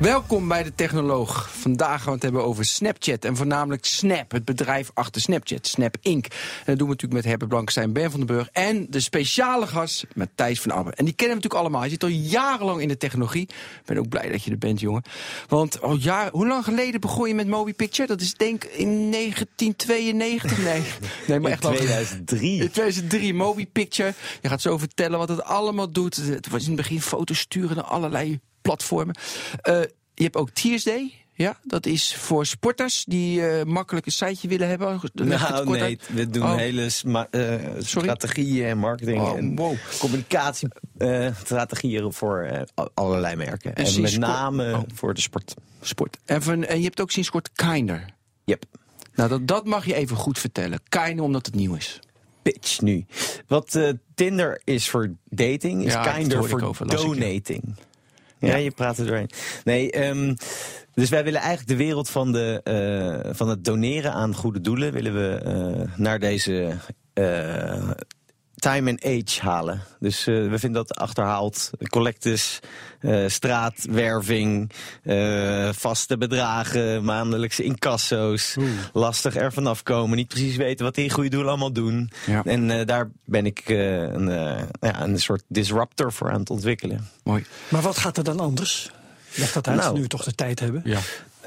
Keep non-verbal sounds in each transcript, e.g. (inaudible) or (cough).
Welkom bij de Technoloog. Vandaag gaan we het hebben over Snapchat en voornamelijk Snap, het bedrijf achter Snapchat, Snap Inc. En dat doen we natuurlijk met Herbert Blankenstein, Ben van den Burg en de speciale gast Matthijs van Abbe. En die kennen we natuurlijk allemaal. Hij zit al jarenlang in de technologie. Ik ben ook blij dat je er bent, jongen. Want al jaar, hoe lang geleden begon je met Moby Picture? Dat is denk ik in 1992? Nee, nee maar echt in 2003. In 2003, Moby Picture. Je gaat zo vertellen wat het allemaal doet. Het was in het begin foto's sturen naar allerlei platformen. Uh, je hebt ook Tearsday. Ja, dat is voor sporters die uh, makkelijk een siteje willen hebben. Nou, nee, we doen oh. hele uh, strategieën en marketing oh, en wow. communicatiestrategieën uh, voor allerlei merken. En, en met name oh. voor de sport. sport. En, van, en je hebt ook sinds kort Kinder. Yep. Nou, dat, dat mag je even goed vertellen. Kinder omdat het nieuw is pitch nu. Wat uh, Tinder is voor dating, is ja, Kinder voor donating. Ja, je praat er doorheen. Nee, um, dus wij willen eigenlijk de wereld van, de, uh, van het doneren aan goede doelen... willen we uh, naar deze uh, time and age halen. Dus we vinden dat achterhaald. Collectus, straatwerving, vaste bedragen, maandelijkse incasso's. Oeh. Lastig er vanaf komen, niet precies weten wat die goede doelen allemaal doen. Ja. En daar ben ik een, ja, een soort disruptor voor aan het ontwikkelen. Mooi. Maar wat gaat er dan anders? Leg dat uit, nou, nu we toch de tijd hebben. Ja.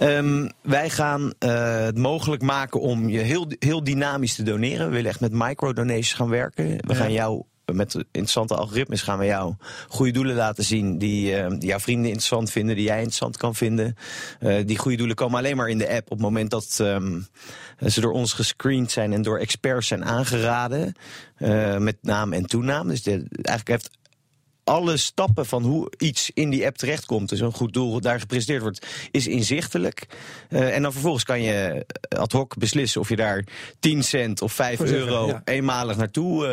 Um, wij gaan uh, het mogelijk maken om je heel, heel dynamisch te doneren. We willen echt met microdonations gaan werken. We ja. gaan jou met interessante algoritmes gaan we jou goede doelen laten zien die, uh, die jouw vrienden interessant vinden, die jij interessant kan vinden. Uh, die goede doelen komen alleen maar in de app op het moment dat um, ze door ons gescreend zijn en door experts zijn aangeraden. Uh, met naam en toenaam. Dus de, eigenlijk heeft alle stappen van hoe iets in die app terechtkomt, dus een goed doel daar gepresenteerd wordt, is inzichtelijk. Uh, en dan vervolgens kan je ad hoc beslissen of je daar 10 cent of 5 euro ja. eenmalig naartoe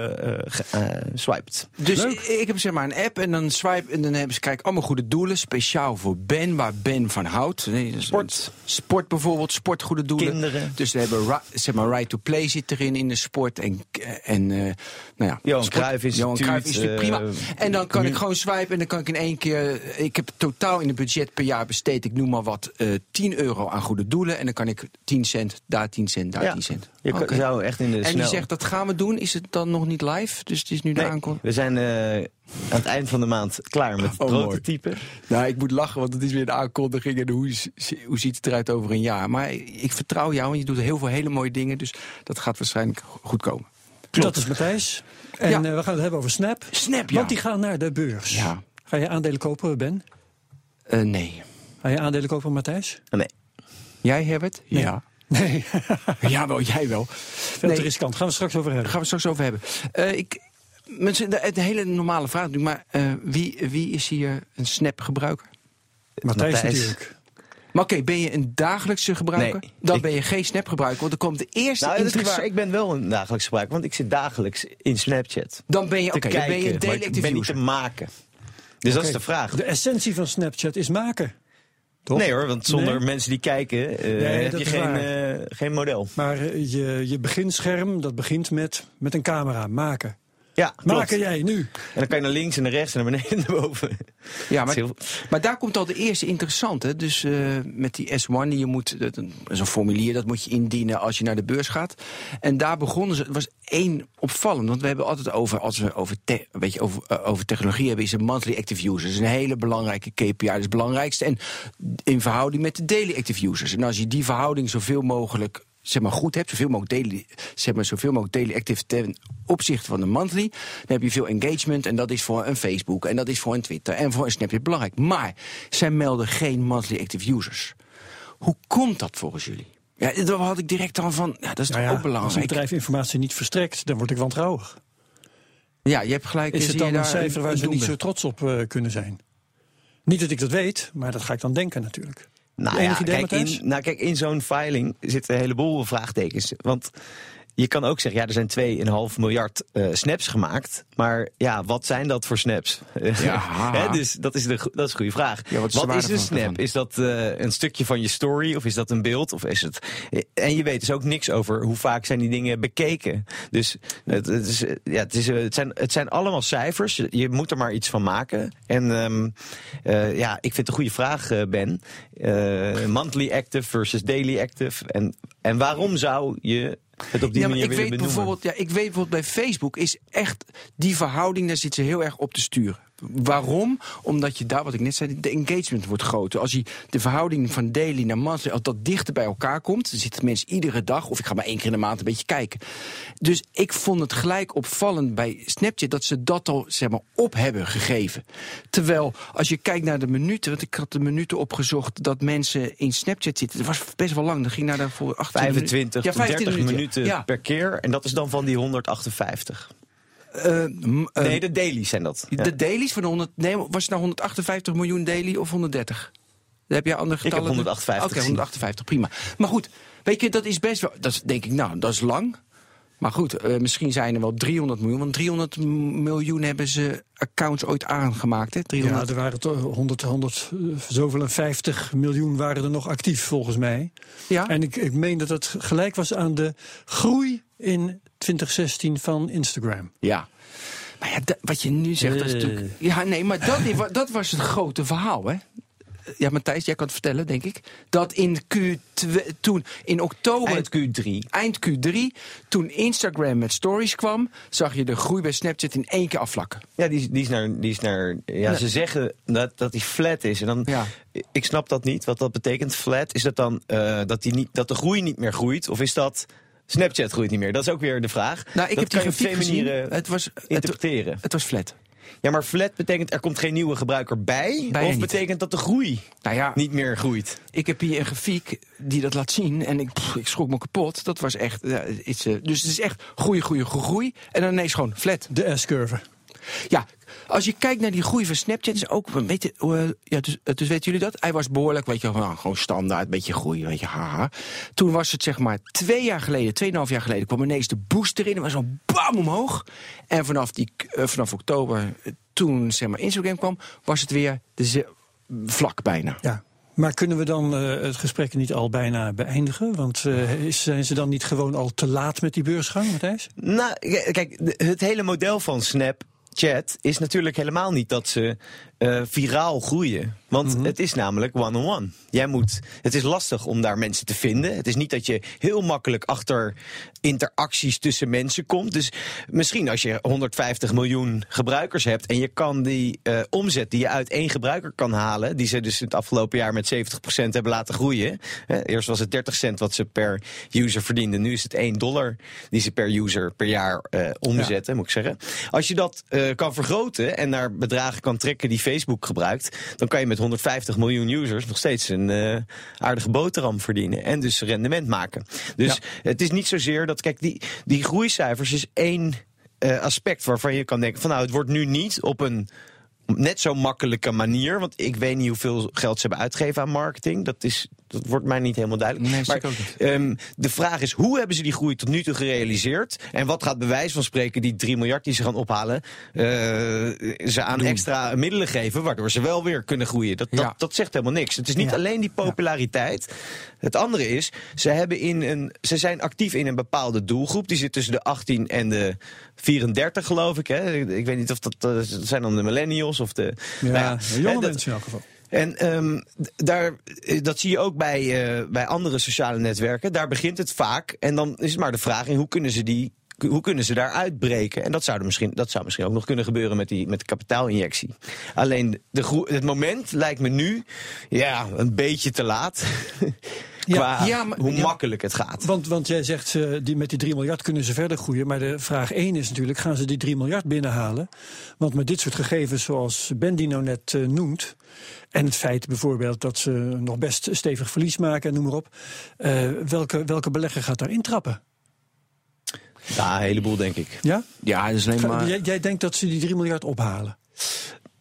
uh, uh, swipet. Dus Leuk. ik heb zeg maar een app en dan swipe en dan hebben ze kijk allemaal goede doelen, speciaal voor Ben, waar Ben van houdt. Nee, sport. Sport bijvoorbeeld, sportgoede doelen. Kinderen. Dus we hebben zeg maar right to play zit erin in de sport en, en nou ja, Johan Cruijff is Johan Cruijff is prima. En dan kan kan ik gewoon swipen en dan kan ik in één keer. Ik heb totaal in het budget per jaar besteed, ik noem maar wat, uh, 10 euro aan goede doelen. En dan kan ik 10 cent, daar 10 cent, daar ja, 10 cent. Je okay. zou echt in de en snel... je zegt dat gaan we doen. Is het dan nog niet live? Dus het is nu de nee, aankomst. We zijn uh, aan het eind van de maand klaar met het (laughs) oh, prototype. Nou, ik moet lachen, want het is weer de aankondiging. En hoe, hoe ziet het eruit over een jaar? Maar ik vertrouw jou, want je doet heel veel hele mooie dingen. Dus dat gaat waarschijnlijk goed komen. Klopt. Dat is Matthijs. En ja. uh, we gaan het hebben over Snap. Snap, ja. Want die gaan naar de beurs. Ja. Ga je aandelen kopen, Ben? Uh, nee. Ga je aandelen kopen, Matthijs? Nee. Jij, Herbert? Nee. Ja. Nee. (laughs) ja, wel, jij wel. Veel nee. te riskant. Gaan we straks over hebben. Gaan we straks over hebben. Uh, ik, mensen, de, de, hele normale vraag maar uh, wie, wie is hier een Snap-gebruiker? Matthijs, Matthijs natuurlijk. Maar oké, okay, ben je een dagelijkse gebruiker? Nee, dan ik... ben je geen Snap-gebruiker, want dan komt de eerste... Nou, dat is waar. Ik ben wel een dagelijkse gebruiker, want ik zit dagelijks in Snapchat. Dan ben je, te okay, ben je een daily ik ben niet te maken. Dus okay. dat is de vraag. De essentie van Snapchat is maken. Toch? Nee hoor, want zonder nee. mensen die kijken uh, nee, heb je geen, uh, geen model. Maar uh, je, je beginscherm, dat begint met, met een camera, maken. Ja, Maken jij nu. En dan kan je naar links en naar rechts en naar beneden en (laughs) naar boven. Ja, maar, heel... maar daar komt al de eerste interessante. Dus uh, met die S1 die je moet, dat is een formulier, dat moet je indienen als je naar de beurs gaat. En daar begonnen ze, het was één opvallend. Want we hebben altijd over, als we over, te, weet je, over, uh, over technologie hebben, is een monthly active users. Een hele belangrijke KPI, dat is het belangrijkste. En in verhouding met de daily active users. En als je die verhouding zoveel mogelijk zeg maar, goed hebt, zoveel mogelijk daily, zeg maar, zoveel mogelijk daily active ten opzichte van de monthly, dan heb je veel engagement en dat is voor een Facebook en dat is voor een Twitter en voor een Snapchat belangrijk. Maar zij melden geen monthly active users. Hoe komt dat volgens jullie? Ja, daar had ik direct dan van, ja, dat is nou toch ja, ook belangrijk. Als een bedrijf informatie niet verstrekt, dan word ik wantrouwig. Ja, je hebt gelijk. Is het dan een cijfer waar ze niet zo trots op uh, kunnen zijn? Niet dat ik dat weet, maar dat ga ik dan denken natuurlijk. Nou ja, idee, kijk, in, nou kijk, in zo'n filing zitten een heleboel vraagtekens. Want je kan ook zeggen, ja, er zijn 2,5 miljard eh, snaps gemaakt. Maar ja, wat zijn dat voor snaps? (laughs) Ja. Dus dat is, de, dat is een goede vraag. Ja, wat is wat een snap? Is dat eh, een stukje van je story? Of is dat een beeld? Of is het... En je weet dus ook niks over hoe vaak zijn die dingen bekeken. Dus het, het, is, eh, ja, het, is, eh, het, zijn, het zijn allemaal cijfers. Je- moet er maar iets van maken. En ehm, eh, ja, ik vind het een goede vraag, eh, Ben. Eh, monthly active versus daily active. En, en waarom zou je het op die ja, maar manier ik weet benoemen? bijvoorbeeld, ja, ik weet bijvoorbeeld bij Facebook is echt die verhouding, daar zit ze heel erg op te sturen. Waarom? Omdat je daar, wat ik net zei, de engagement wordt groter. Als je de verhouding van daily naar monthly, als dat dichter bij elkaar komt, dan zitten mensen iedere dag, of ik ga maar één keer in de maand een beetje kijken. Dus ik vond het gelijk opvallend bij Snapchat dat ze dat al zeg maar, op hebben gegeven. Terwijl, als je kijkt naar de minuten, want ik had de minuten opgezocht dat mensen in Snapchat zitten. Dat was best wel lang. Dat ging naar daarvoor 18 minuten. 25 Ja, tot 30 25 minuten Ja. per keer. En dat is dan van die 158. Eh, eh, nee, de dailies zijn dat. Ja. De dailies van de 100. Nee, was het nou 158 miljoen daily of 130? Daar heb je andere heb getallen? 158 Oké, gezien. 158, prima. Maar goed, weet je, dat is best wel. Dat is, denk ik, nou, dat is lang. Maar goed, eh, misschien zijn er wel 300 miljoen. Want 300 m- miljoen hebben ze accounts ooit aangemaakt. Hè? 300. Ja, er waren toch 100, 100, eh, zoveel en 50 miljoen waren er nog actief volgens mij. Ja? En ik, ik meen dat het gelijk was aan de groei in 2016 van Instagram. Ja. Maar ja, wat je nu zegt, dat is Eh. natuurlijk... Ja, nee, maar dat, dat was het grote verhaal, hè? Ja, Matthijs, jij kan het vertellen, denk ik. Dat in Q2, toen in oktober... Eind Q3. eind Q3, toen Instagram met stories kwam, zag je de groei bij Snapchat in één keer afvlakken. Ja, die, die is naar. Die is naar ja. Ze zeggen dat, dat die flat is. En dan, Ja. Ik snap dat niet. Wat dat betekent, flat. Is dat dan eh, dat, die niet, dat de groei niet meer groeit? Of is dat. Snapchat groeit niet meer? Dat is ook weer de vraag. Nou, ik dat heb die grafiek twee gezien. manieren Het was, het, interpreteren. het was flat. Ja, maar flat betekent er komt geen nieuwe gebruiker bij? Bijna of niet. betekent dat de groei Nou ja, niet meer groeit? ik heb hier een grafiek die dat laat zien. En ik, pff, ik schrok me kapot. Dat was echt. iets, eh, dus het is echt groei, groei, groei. En dan ineens gewoon flat. De S-curve. Ja, als je kijkt naar die groei van Snapchat, is ook, weet je, eh, ja, dus, eh, dus weten jullie dat? Hij was behoorlijk, weet je, nou, gewoon standaard, een beetje groei, weet je, haha. Toen was het zeg maar twee jaar geleden, tweeënhalf jaar geleden, kwam ineens de boost erin, er was zo'n bam omhoog. En vanaf, die, eh, vanaf oktober, toen zeg maar Instagram kwam, was het weer de ze- vlak bijna. Ja. Maar kunnen we dan eh, het gesprek niet al bijna beëindigen? Want eh, is- zijn ze dan niet gewoon al te laat met die beursgang, Matthijs? Nou, kijk, het hele model van Snapchat is natuurlijk helemaal niet dat ze eh, viraal groeien. Want het is namelijk one-on-one. Jij moet. Het is lastig om daar mensen te vinden. Het is niet dat je heel makkelijk achter interacties tussen mensen komt. Dus misschien als je 150 miljoen gebruikers hebt en je kan die eh, omzet die je uit één gebruiker kan halen, die ze dus het afgelopen jaar met 70% hebben laten groeien. Hè, eerst was het 30 cent wat ze per user verdienden. Nu is het 1 dollar die ze per user per jaar eh, omzetten, moet ik zeggen. Als je dat kan vergroten en naar bedragen kan trekken die Facebook gebruikt, dan kan je met 150 miljoen users nog steeds een eh, aardige boterham verdienen. En dus rendement maken. Dus het is niet zozeer dat, kijk, die, die groeicijfers is één eh, aspect waarvan je kan denken van nou, het wordt nu niet op een net zo makkelijke manier. Want ik weet niet hoeveel geld ze hebben uitgegeven aan marketing. Dat, is, dat wordt mij niet helemaal duidelijk. Nee, maar zeker ook niet. ehm, de vraag is, hoe hebben ze die groei tot nu toe gerealiseerd? En wat gaat bewijs van spreken die 3 miljard die ze gaan ophalen... eh, ze aan extra middelen geven, waardoor ze wel weer kunnen groeien? Dat, dat, Ja. dat zegt helemaal niks. Het is niet Ja. alleen die populariteit. Het andere is, ze, hebben in een, ze zijn actief in een bepaalde doelgroep. Die zit tussen de 18 en de 34, geloof ik. Hè? Ik weet niet of dat, eh, dat zijn dan de millennials of de... Ja, nou jonge mensen in elk geval. En ehm, daar, eh, dat zie je ook bij, eh, bij andere sociale netwerken. Daar begint het vaak. En dan is het maar de vraag in hoe kunnen ze die. Hoe kunnen ze daar uitbreken? En dat zou, er misschien, dat zou misschien ook nog kunnen gebeuren met, die, met de kapitaalinjectie. Alleen de het moment lijkt me nu ja, een beetje te laat. (laughs) Qua Ja, maar- hoe ja. makkelijk het gaat. Want, want jij zegt, eh, die, met die 3 miljard kunnen ze verder groeien. Maar de vraag 1 is natuurlijk, gaan ze die 3 miljard binnenhalen? Want met dit soort gegevens zoals Ben die nou net eh, noemt... en het feit bijvoorbeeld dat ze nog best stevig verlies maken en noem maar op... eh, welke, welke belegger gaat daar intrappen? Ja, een heleboel denk ik. Ja? Ja, is alleen maar. Jij, jij denkt dat ze die 3 miljard ophalen?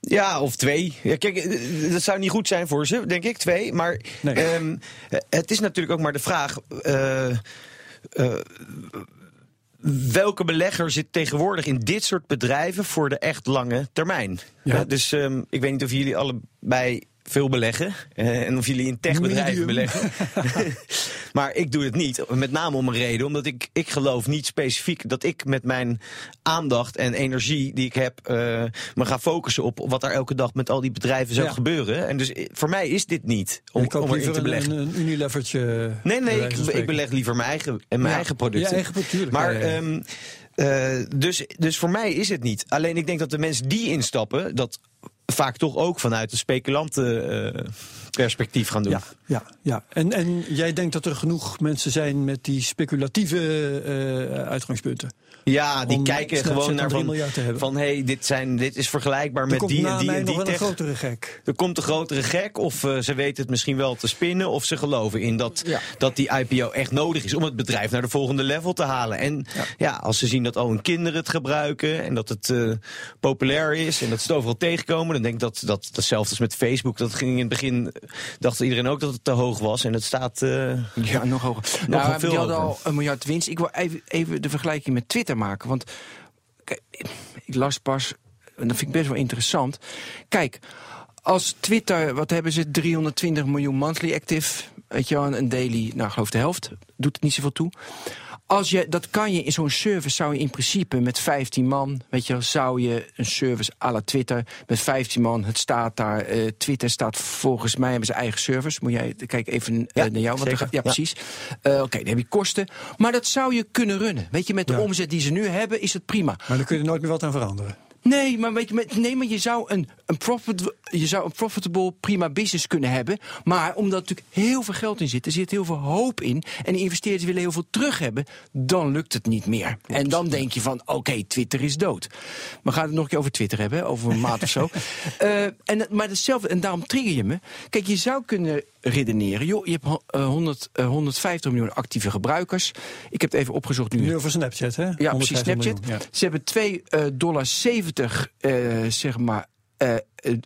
Ja, of twee. Ja, kijk, eh, dat zou niet goed zijn voor ze, denk ik, twee. Maar Nee. ehm, het is natuurlijk ook maar de vraag. eh, eh, welke belegger zit tegenwoordig in dit soort bedrijven voor de echt lange termijn? Ja. Eh, dus ehm, ik weet niet of jullie allebei veel beleggen eh, en of jullie in techbedrijven beleggen. (laughs) (laughs) maar ik doe het niet, met name om een reden, omdat ik, ik geloof niet specifiek dat ik met mijn aandacht en energie die ik heb eh, me ga focussen op wat er elke dag met al die bedrijven zou Ja. gebeuren. En dus eh, voor mij is dit niet om, ik om erin te beleggen. een, een Unilevertje. Nee, nee, ik, beleg liever mijn eigen, en mijn Ja. eigen producten. Eigen Maar ja, ehm, eh, dus, dus voor mij is het niet. Alleen ik denk dat de mensen die instappen, dat vaak toch ook vanuit een speculanten eh, perspectief gaan doen. Ja, ja, ja. En, en jij denkt dat er genoeg mensen zijn met die speculatieve eh, uitgangspunten. Ja, die kijken gewoon naar 3 van, van hey, dit, zijn, dit is vergelijkbaar Er met komt die en die en die wel een tech. grotere gek. Er komt een grotere gek, of eh, ze weten het misschien wel te spinnen, of ze geloven in dat, Ja. dat die IPO echt nodig is om het bedrijf naar de volgende level te halen. En ja, als ze zien dat al hun kinderen het gebruiken en dat het eh, populair is en dat ze het overal tegenkomen, dan denk ik dat dat hetzelfde is met Facebook. Dat ging in het begin, dacht iedereen ook dat het te hoog was en het staat. eh, Ja, nog hoger. Nog nou, veel die hadden hoger. al een miljard winst. Ik wil even, even de vergelijking met Twitter maken. Want ik las pas, en dat vind ik best wel interessant. Kijk, als Twitter, wat hebben ze, 320 miljoen monthly active. Weet je wel, en een daily, nou geloof de helft, doet het niet zoveel toe. Als je, dat kan je in zo'n service, zou je in principe met 15 man, weet je zou je een service à la Twitter met 15 man, het staat daar, eh, Twitter staat volgens mij hebben ze eigen service. Moet jij, kijk even eh, Ja, naar jou, want gaat- ja, Ja. precies. Eh, Oké, dan heb je kosten. Maar dat zou je kunnen runnen. Weet je, met de Ja. omzet die ze nu hebben, is het prima. Maar dan kun je er nooit meer wat aan veranderen. Nee, maar, weet je, met, nee, maar je zou een, een, profit, je zou een profitable prima business kunnen hebben. Maar omdat er natuurlijk heel veel geld in zit, er zit heel veel hoop in. En de investeerders willen heel veel terug hebben. Dan lukt het niet meer. En dan denk je van, oké, Twitter is dood. We gaan het nog een keer over Twitter hebben, over een maand of zo. (laughs) Eh, en, maar hetzelfde, en daarom trigger je me. Kijk, je zou kunnen redeneren. Joh, je hebt ho- eh, 100, eh, 150 miljoen actieve gebruikers. Ik heb het even opgezocht nu. Nu over Snapchat, hè? Ja, precies, 150 Snapchat. miljoen, ja. Ze hebben 2,70 dollar, eh, zeg maar. Eh, eh,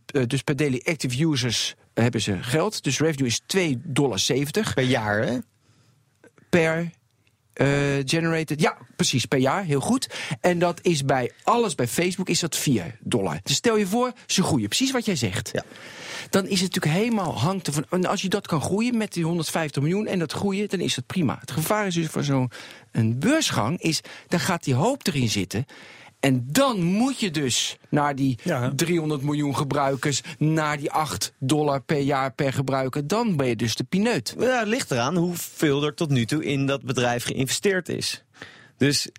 eh, dus per daily active users hebben ze geld. Dus revenue is 2,70 dollar per jaar, hè? per generated. Ja, precies, per jaar. Heel goed. En dat is bij alles bij Facebook is dat 4 dollar. Dus stel je voor, ze groeien. Precies wat jij zegt. Ja. Dan is het natuurlijk helemaal hangt ervan. En als je dat kan groeien met die 150 miljoen en dat groeien, dan is dat prima. Het gevaar is dus van zo'n een beursgang, is dan gaat die hoop erin zitten. En dan moet je dus naar die Ja. 300 miljoen gebruikers, naar die 8 dollar per jaar per gebruiker. Dan ben je dus de pineut. Ja, het ligt eraan hoeveel er tot nu toe in dat bedrijf geïnvesteerd is. Dus,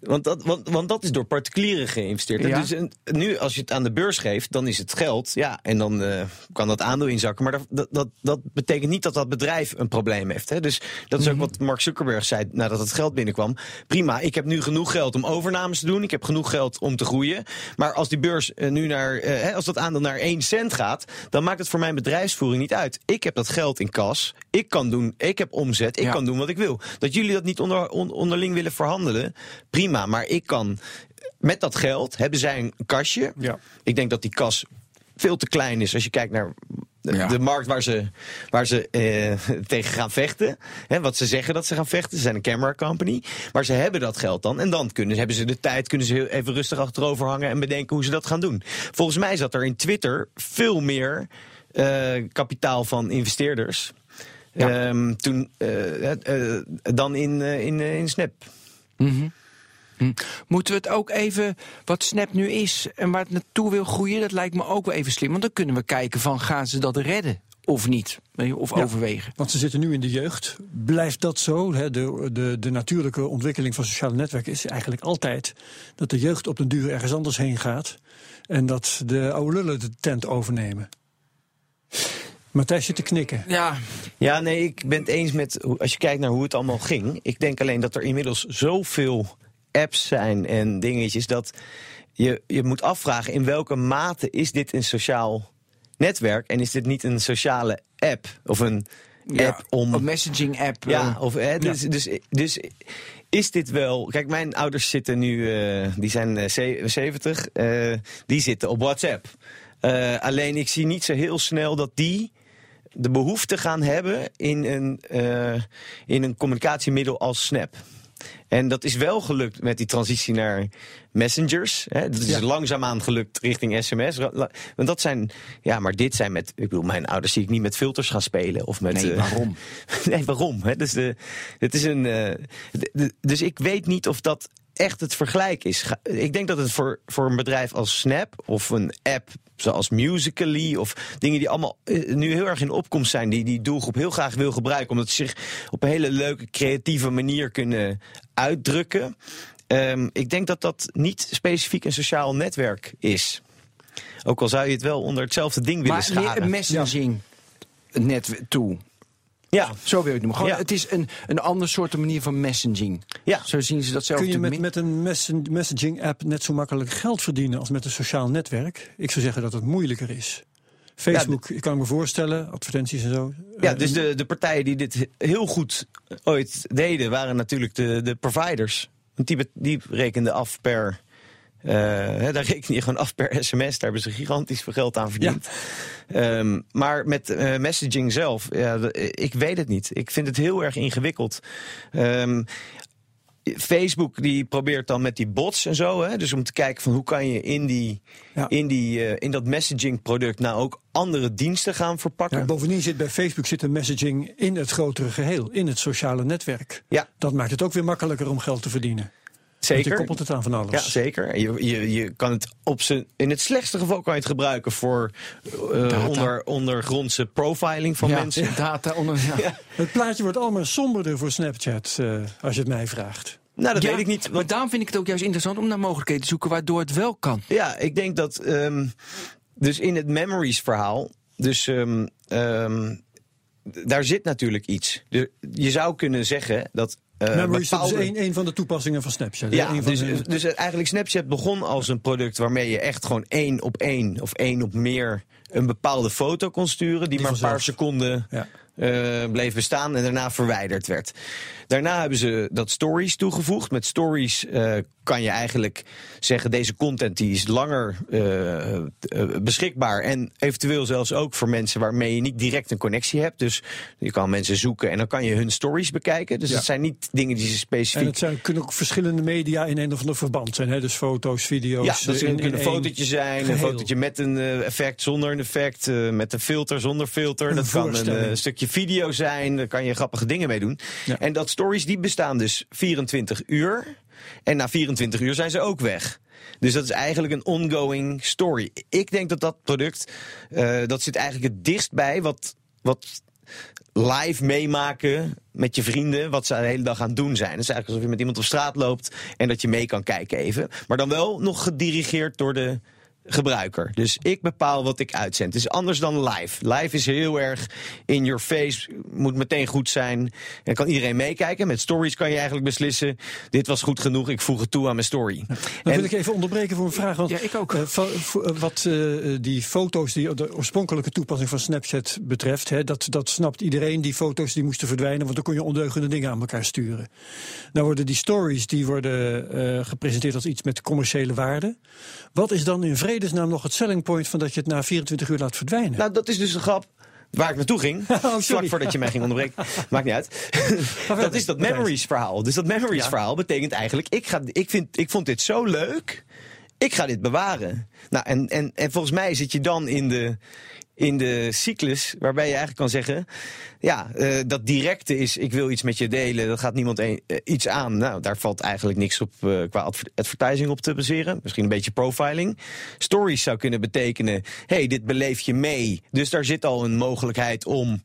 want dat, want, want dat is door particulieren geïnvesteerd. Ja. Dus een- nu, als je het aan de beurs geeft, dan is het geld. Ja, en dan eh, kan dat aandeel inzakken. Maar dat, dat, dat, betekent niet dat dat bedrijf een probleem heeft. Hè? Dus dat is Mhm. ook wat Mark Zuckerberg zei nadat het geld binnenkwam. Prima, ik heb nu genoeg geld om overnames te doen. Ik heb genoeg geld om te groeien. Maar als die beurs eh, nu naar, eh, hè, als dat aandeel naar 1 cent gaat, dan maakt het voor mijn bedrijfsvoering niet uit. Ik heb dat geld in kas. Ik kan doen, ik heb omzet. Ik Ja. kan doen wat ik wil. Dat jullie dat niet onder, on- onderling willen verhandelen, prima. Maar ik kan met dat geld hebben zij een kastje. Ja. Ik denk dat die kas veel te klein is als je kijkt naar de, Ja. de markt waar ze, waar ze eh, (laughs) tegen gaan vechten. Hè, wat ze zeggen dat ze gaan vechten. Ze zijn een camera company. Maar ze hebben dat geld dan. En dan kunnen, hebben ze de tijd, kunnen ze heel even rustig achterover hangen en bedenken hoe ze dat gaan doen. Volgens mij zat er in Twitter veel meer eh, kapitaal van investeerders. Ja. Ehm, toen, eh, dan in, eh, in, eh, in Snap. Moeten we het ook even, wat Snap nu is en waar het naartoe wil groeien, dat lijkt me ook wel even slim. Want dan kunnen we kijken van, gaan ze dat redden of niet? Weet je, Of Ja. overwegen. Want ze zitten nu in de jeugd. Blijft dat zo? Hè? De, de, de natuurlijke ontwikkeling van sociale netwerken is eigenlijk altijd dat de jeugd op den duur ergens anders heen gaat. En dat de oude lullen de tent overnemen. Matthijs zit te knikken. Ja, Ja, nee, ik ben het eens met hoe- als je kijkt naar hoe het allemaal ging. Ik denk alleen dat er inmiddels zoveel apps zijn en dingetjes dat je je moet afvragen in welke mate is dit een sociaal netwerk en is dit niet een sociale app of een ja. app om een messaging app. ja, eh, of, hè, dus, dus, dus is dit wel. Kijk, mijn ouders zitten nu, eh, die zijn eh, ze- 70, eh, die zitten op WhatsApp. Eh, alleen ik zie niet zo heel snel dat die de behoefte gaan hebben in een, eh, in een communicatiemiddel als Snap. En dat is wel gelukt met die transitie naar messengers. Hè. Dat is Ja. langzaamaan gelukt richting sms. Want dat zijn, ja, maar dit zijn met, ik bedoel, mijn ouders zie ik niet met filters gaan spelen. Of met, Nee, eh, waarom? (laughs) nee, waarom? Hè? Dus, de, het is een, eh, de- de- dus ik weet niet of dat echt het vergelijk is. Ik denk dat het voor, voor een bedrijf als Snap of een app zoals Musically of dingen die allemaal eh, nu heel erg in opkomst zijn, die die doelgroep heel graag wil gebruiken, omdat ze zich op een hele leuke, creatieve manier kunnen uitdrukken. Ehm, ik denk dat dat niet specifiek een sociaal netwerk is. Ook al zou je het wel onder hetzelfde ding willen Maar meer scharen. een messaging net tool. Ja, Zo wil je het noemen. Gewoon, Ja. Het is een, een ander soort manier van messaging. Ja. Zo zien ze dat zelf Kun je met, met een messen- messaging-app net zo makkelijk geld verdienen als met een sociaal netwerk? Ik zou zeggen dat het moeilijker is. Facebook, ik kan me voorstellen, advertenties en zo. Ja, Eh, dus de, de partijen die dit heel goed ooit deden, waren natuurlijk de, de providers. Want die, die rekenden af per. Hè, daar (laughs) reken je gewoon af per sms. Daar hebben ze gigantisch veel geld aan verdiend. Ehm, maar met eh, messaging zelf, ja, ik weet het niet. Ik vind het heel erg ingewikkeld. Ehm, Facebook die probeert dan met die bots en zo, hè, dus om te kijken van hoe kan je in, die, Ja. in, die, eh, in dat messaging product nou ook andere diensten gaan verpakken. Ja, bovendien zit bij Facebook zit de messaging in het grotere geheel, in het sociale netwerk. Ja. Dat maakt het ook weer makkelijker om geld te verdienen. Want Zeker. je koppelt het aan van alles. Ja, zeker. Je, je, je kan het op zijn. In het slechtste geval kan je het gebruiken voor eh, onder, ondergrondse profiling van ja, mensen. (laughs) data onder. Ja. Het plaatje wordt allemaal somberder voor Snapchat, eh, als je het mij vraagt. Nou, dat Ja, weet ik niet. Maar daarom vind ik het ook juist interessant om naar mogelijkheden te zoeken waardoor het wel kan. ja, ik denk dat. ehm, dus in het memories verhaal. Dus ehm, ehm, daar zit natuurlijk iets. Je zou kunnen zeggen dat. Eh, Memories dat is bepaalde- een, een van de toepassingen van Snapchat. Ja, van dus, de- dus eigenlijk Snapchat begon als een product waarmee je echt gewoon één op één of één op meer een bepaalde foto kon sturen, die, maar een paar seconden Ja. Eh, bleef bestaan en daarna verwijderd werd. Daarna hebben ze dat stories toegevoegd. Met stories eh, kan je eigenlijk zeggen deze content die is langer eh, beschikbaar en eventueel zelfs ook voor mensen waarmee je niet direct een connectie hebt. Dus je kan mensen zoeken en dan kan je hun stories bekijken. Dus Ja. het zijn niet dingen die ze specifiek En het zijn, kunnen ook verschillende media in een of ander verband zijn. Hè? Dus foto's, video's. Ja, dat in- een fotootje zijn, een fotootje met een effect, zonder een effect, met een filter, zonder filter. Een dat kan een voorstelling. Eh, stukje video zijn, daar kan je grappige dingen mee doen. Ja. En dat stories die bestaan dus 24 uur. En na 24 uur zijn ze ook weg. Dus dat is eigenlijk een ongoing story. Ik denk dat dat product, eh, dat zit eigenlijk het dichtst bij wat, wat live meemaken met je vrienden wat ze de hele dag aan het doen zijn. Het is eigenlijk alsof je met iemand op straat loopt en dat je mee kan kijken even. Maar dan wel nog gedirigeerd door de gebruiker. Dus ik bepaal wat ik uitzend. Het is anders dan live. Live is heel erg in your face, moet meteen goed zijn. En kan iedereen meekijken. Met stories kan je eigenlijk beslissen, dit was goed genoeg, ik voeg het toe aan mijn story. Dan En- wil ik even onderbreken voor een vraag. Want, Ja, ik ook. eh, wat eh, die foto's, die, de oorspronkelijke toepassing van Snapchat betreft, hè, dat, dat snapt iedereen. Die foto's die moesten verdwijnen, want dan kon je ondeugende dingen aan elkaar sturen. Nou worden die stories die worden eh, gepresenteerd als iets met commerciële waarde. Wat is dan in vredesnaam nog het selling point van dat je het na 24 uur laat verdwijnen? Nou, dat is dus een grap. Waar ik naartoe ging, (laughs) Oh, sorry. vlak voordat je mij ging onderbreken. (laughs) Maakt niet uit. dat is dat memories verhaal. Dus dat memories verhaal betekent eigenlijk, ik, ga, ik, vind, ik vond dit zo leuk, ik ga dit bewaren. Nou, en, en, en volgens mij zit je dan in de, in de cyclus waarbij je eigenlijk kan zeggen, ja, eh, dat directe is, ik wil iets met je delen, dat gaat niemand eh, iets aan. Nou, daar valt eigenlijk niks op eh, qua adver- advertising op te baseren. Misschien een beetje profiling. Stories zou kunnen betekenen, hey, dit beleef je mee. Dus daar zit al een mogelijkheid om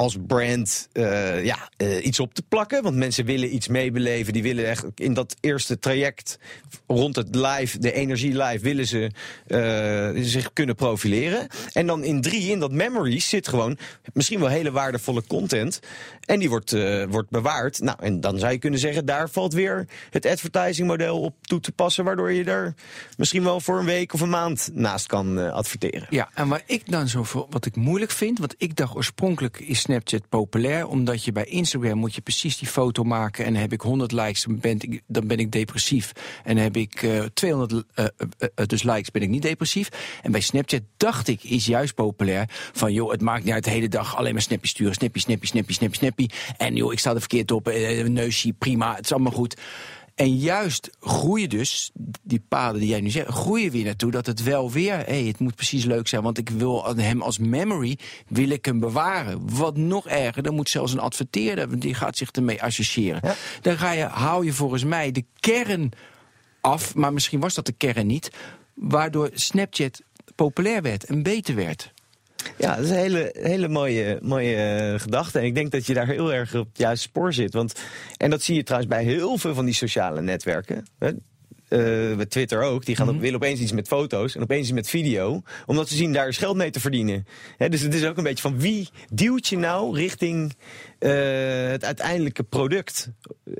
als brand eh, ja, eh, iets op te plakken. Want mensen willen iets meebeleven. Die willen echt in dat eerste traject rond het live, de energie live, willen ze eh, zich kunnen profileren. En dan in drie, in dat memories, zit gewoon misschien wel hele waardevolle content. En die wordt, wordt bewaard. Nou, en dan zou je kunnen zeggen, daar valt weer het advertising model op toe te passen. Waardoor je er misschien wel voor een week of een maand naast kan adverteren. Ja, en waar ik dan zo voor, wat ik moeilijk vind, want ik dacht oorspronkelijk is Snapchat populair, omdat je bij Instagram moet je precies die foto maken en heb ik 100 likes, dan ben ik, dan ben ik depressief. En heb ik uh, 200 uh, uh, dus likes, ben ik niet depressief. En bij Snapchat dacht ik, is juist populair van joh, het maakt niet uit de hele dag alleen maar snappy sturen, snappy, snappy, snappy, snappy, snappy. En joh, ik sta er verkeerd op, neusje, prima, het is allemaal goed. En juist groeien dus, die paden die jij nu zegt, groeien weer naartoe dat het wel weer, hé, hey, het moet precies leuk zijn, want ik wil hem als memory, wil ik hem bewaren. Wat nog erger, dan moet zelfs een adverteerder, die gaat zich ermee associëren. Ja. Dan ga je, hou je volgens mij de kern af, maar misschien was dat de kern niet, waardoor Snapchat populair werd en beter werd. Ja, dat is een hele, hele mooie, mooie uh, gedachte. En ik denk dat je daar heel erg op het juiste spoor zit. Want, en dat zie je trouwens bij heel veel van die sociale netwerken. Hè? Uh, bij Twitter ook. Die gaan mm -hmm. willen opeens iets met foto's en opeens iets met video. Omdat ze zien daar is geld mee te verdienen. He, dus het is ook een beetje van wie duwt je nou richting uh, het uiteindelijke product?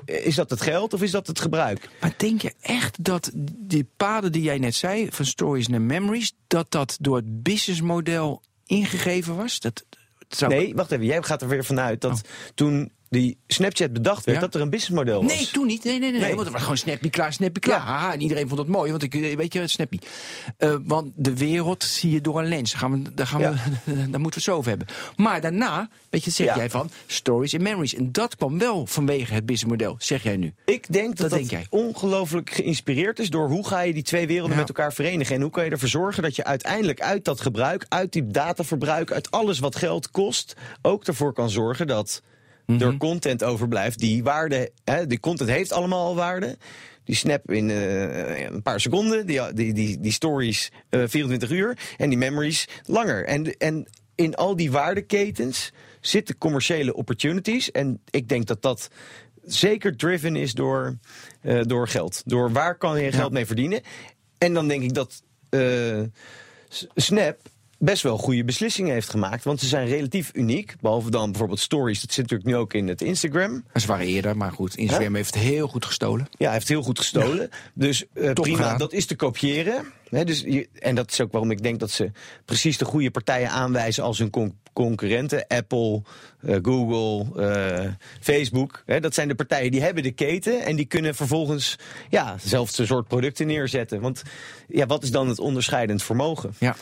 Is dat het geld of is dat het gebruik? Maar denk je echt dat die paden die jij net zei, van stories naar memories, dat dat door het businessmodel ingegeven was? Dat, zou... Nee, wacht even. Jij gaat er weer vanuit dat oh. toen die Snapchat bedacht werd, ja? dat er een businessmodel was. Nee, toen niet. Nee, nee, nee. nee. Want het was gewoon Snappy klaar, Snappy klaar. Ja. Haha, en iedereen vond het mooi, want ik weet je, Snappy. Uh, want de wereld zie je door een lens. Gaan we, daar, gaan ja. we, (laughs) daar moeten we het zo over hebben. Maar daarna, weet je, zeg jij van stories and memories. En dat kwam wel vanwege het businessmodel, zeg jij nu. Ik denk dat dat, dat ongelooflijk geïnspireerd is door hoe ga je die twee werelden met elkaar verenigen. En hoe kan je ervoor zorgen dat je uiteindelijk uit dat gebruik, uit die dataverbruik, uit alles wat geld kost, ook ervoor kan zorgen dat mm -hmm. content overblijft die waarde. Hè, die content heeft allemaal al waarde. Die snap in uh, een paar seconden. Die, die, die, die stories uh, 24 uur. En die memories langer. En, en in al die waardeketens zitten commerciële opportunities. En ik denk dat dat zeker driven is door, uh, door geld. Door waar kan je geld mee verdienen. En dan denk ik dat Snap best wel goede beslissingen heeft gemaakt. Want ze zijn relatief uniek. Behalve dan bijvoorbeeld stories. Dat zit natuurlijk nu ook in het Instagram. Ze waren eerder, maar goed. Instagram huh? heeft heel goed gestolen. Ja, hij heeft heel goed gestolen. Ja. Dus uh, prima, gedaan. dat is te kopiëren. He, dus je, en dat is ook waarom ik denk dat ze precies de goede partijen aanwijzen als hun con concurrenten. Apple, uh, Google, uh, Facebook. He, dat zijn de partijen die hebben de keten. En die kunnen vervolgens ja, zelfs een soort producten neerzetten. Want ja, wat is dan het onderscheidend vermogen? Ja.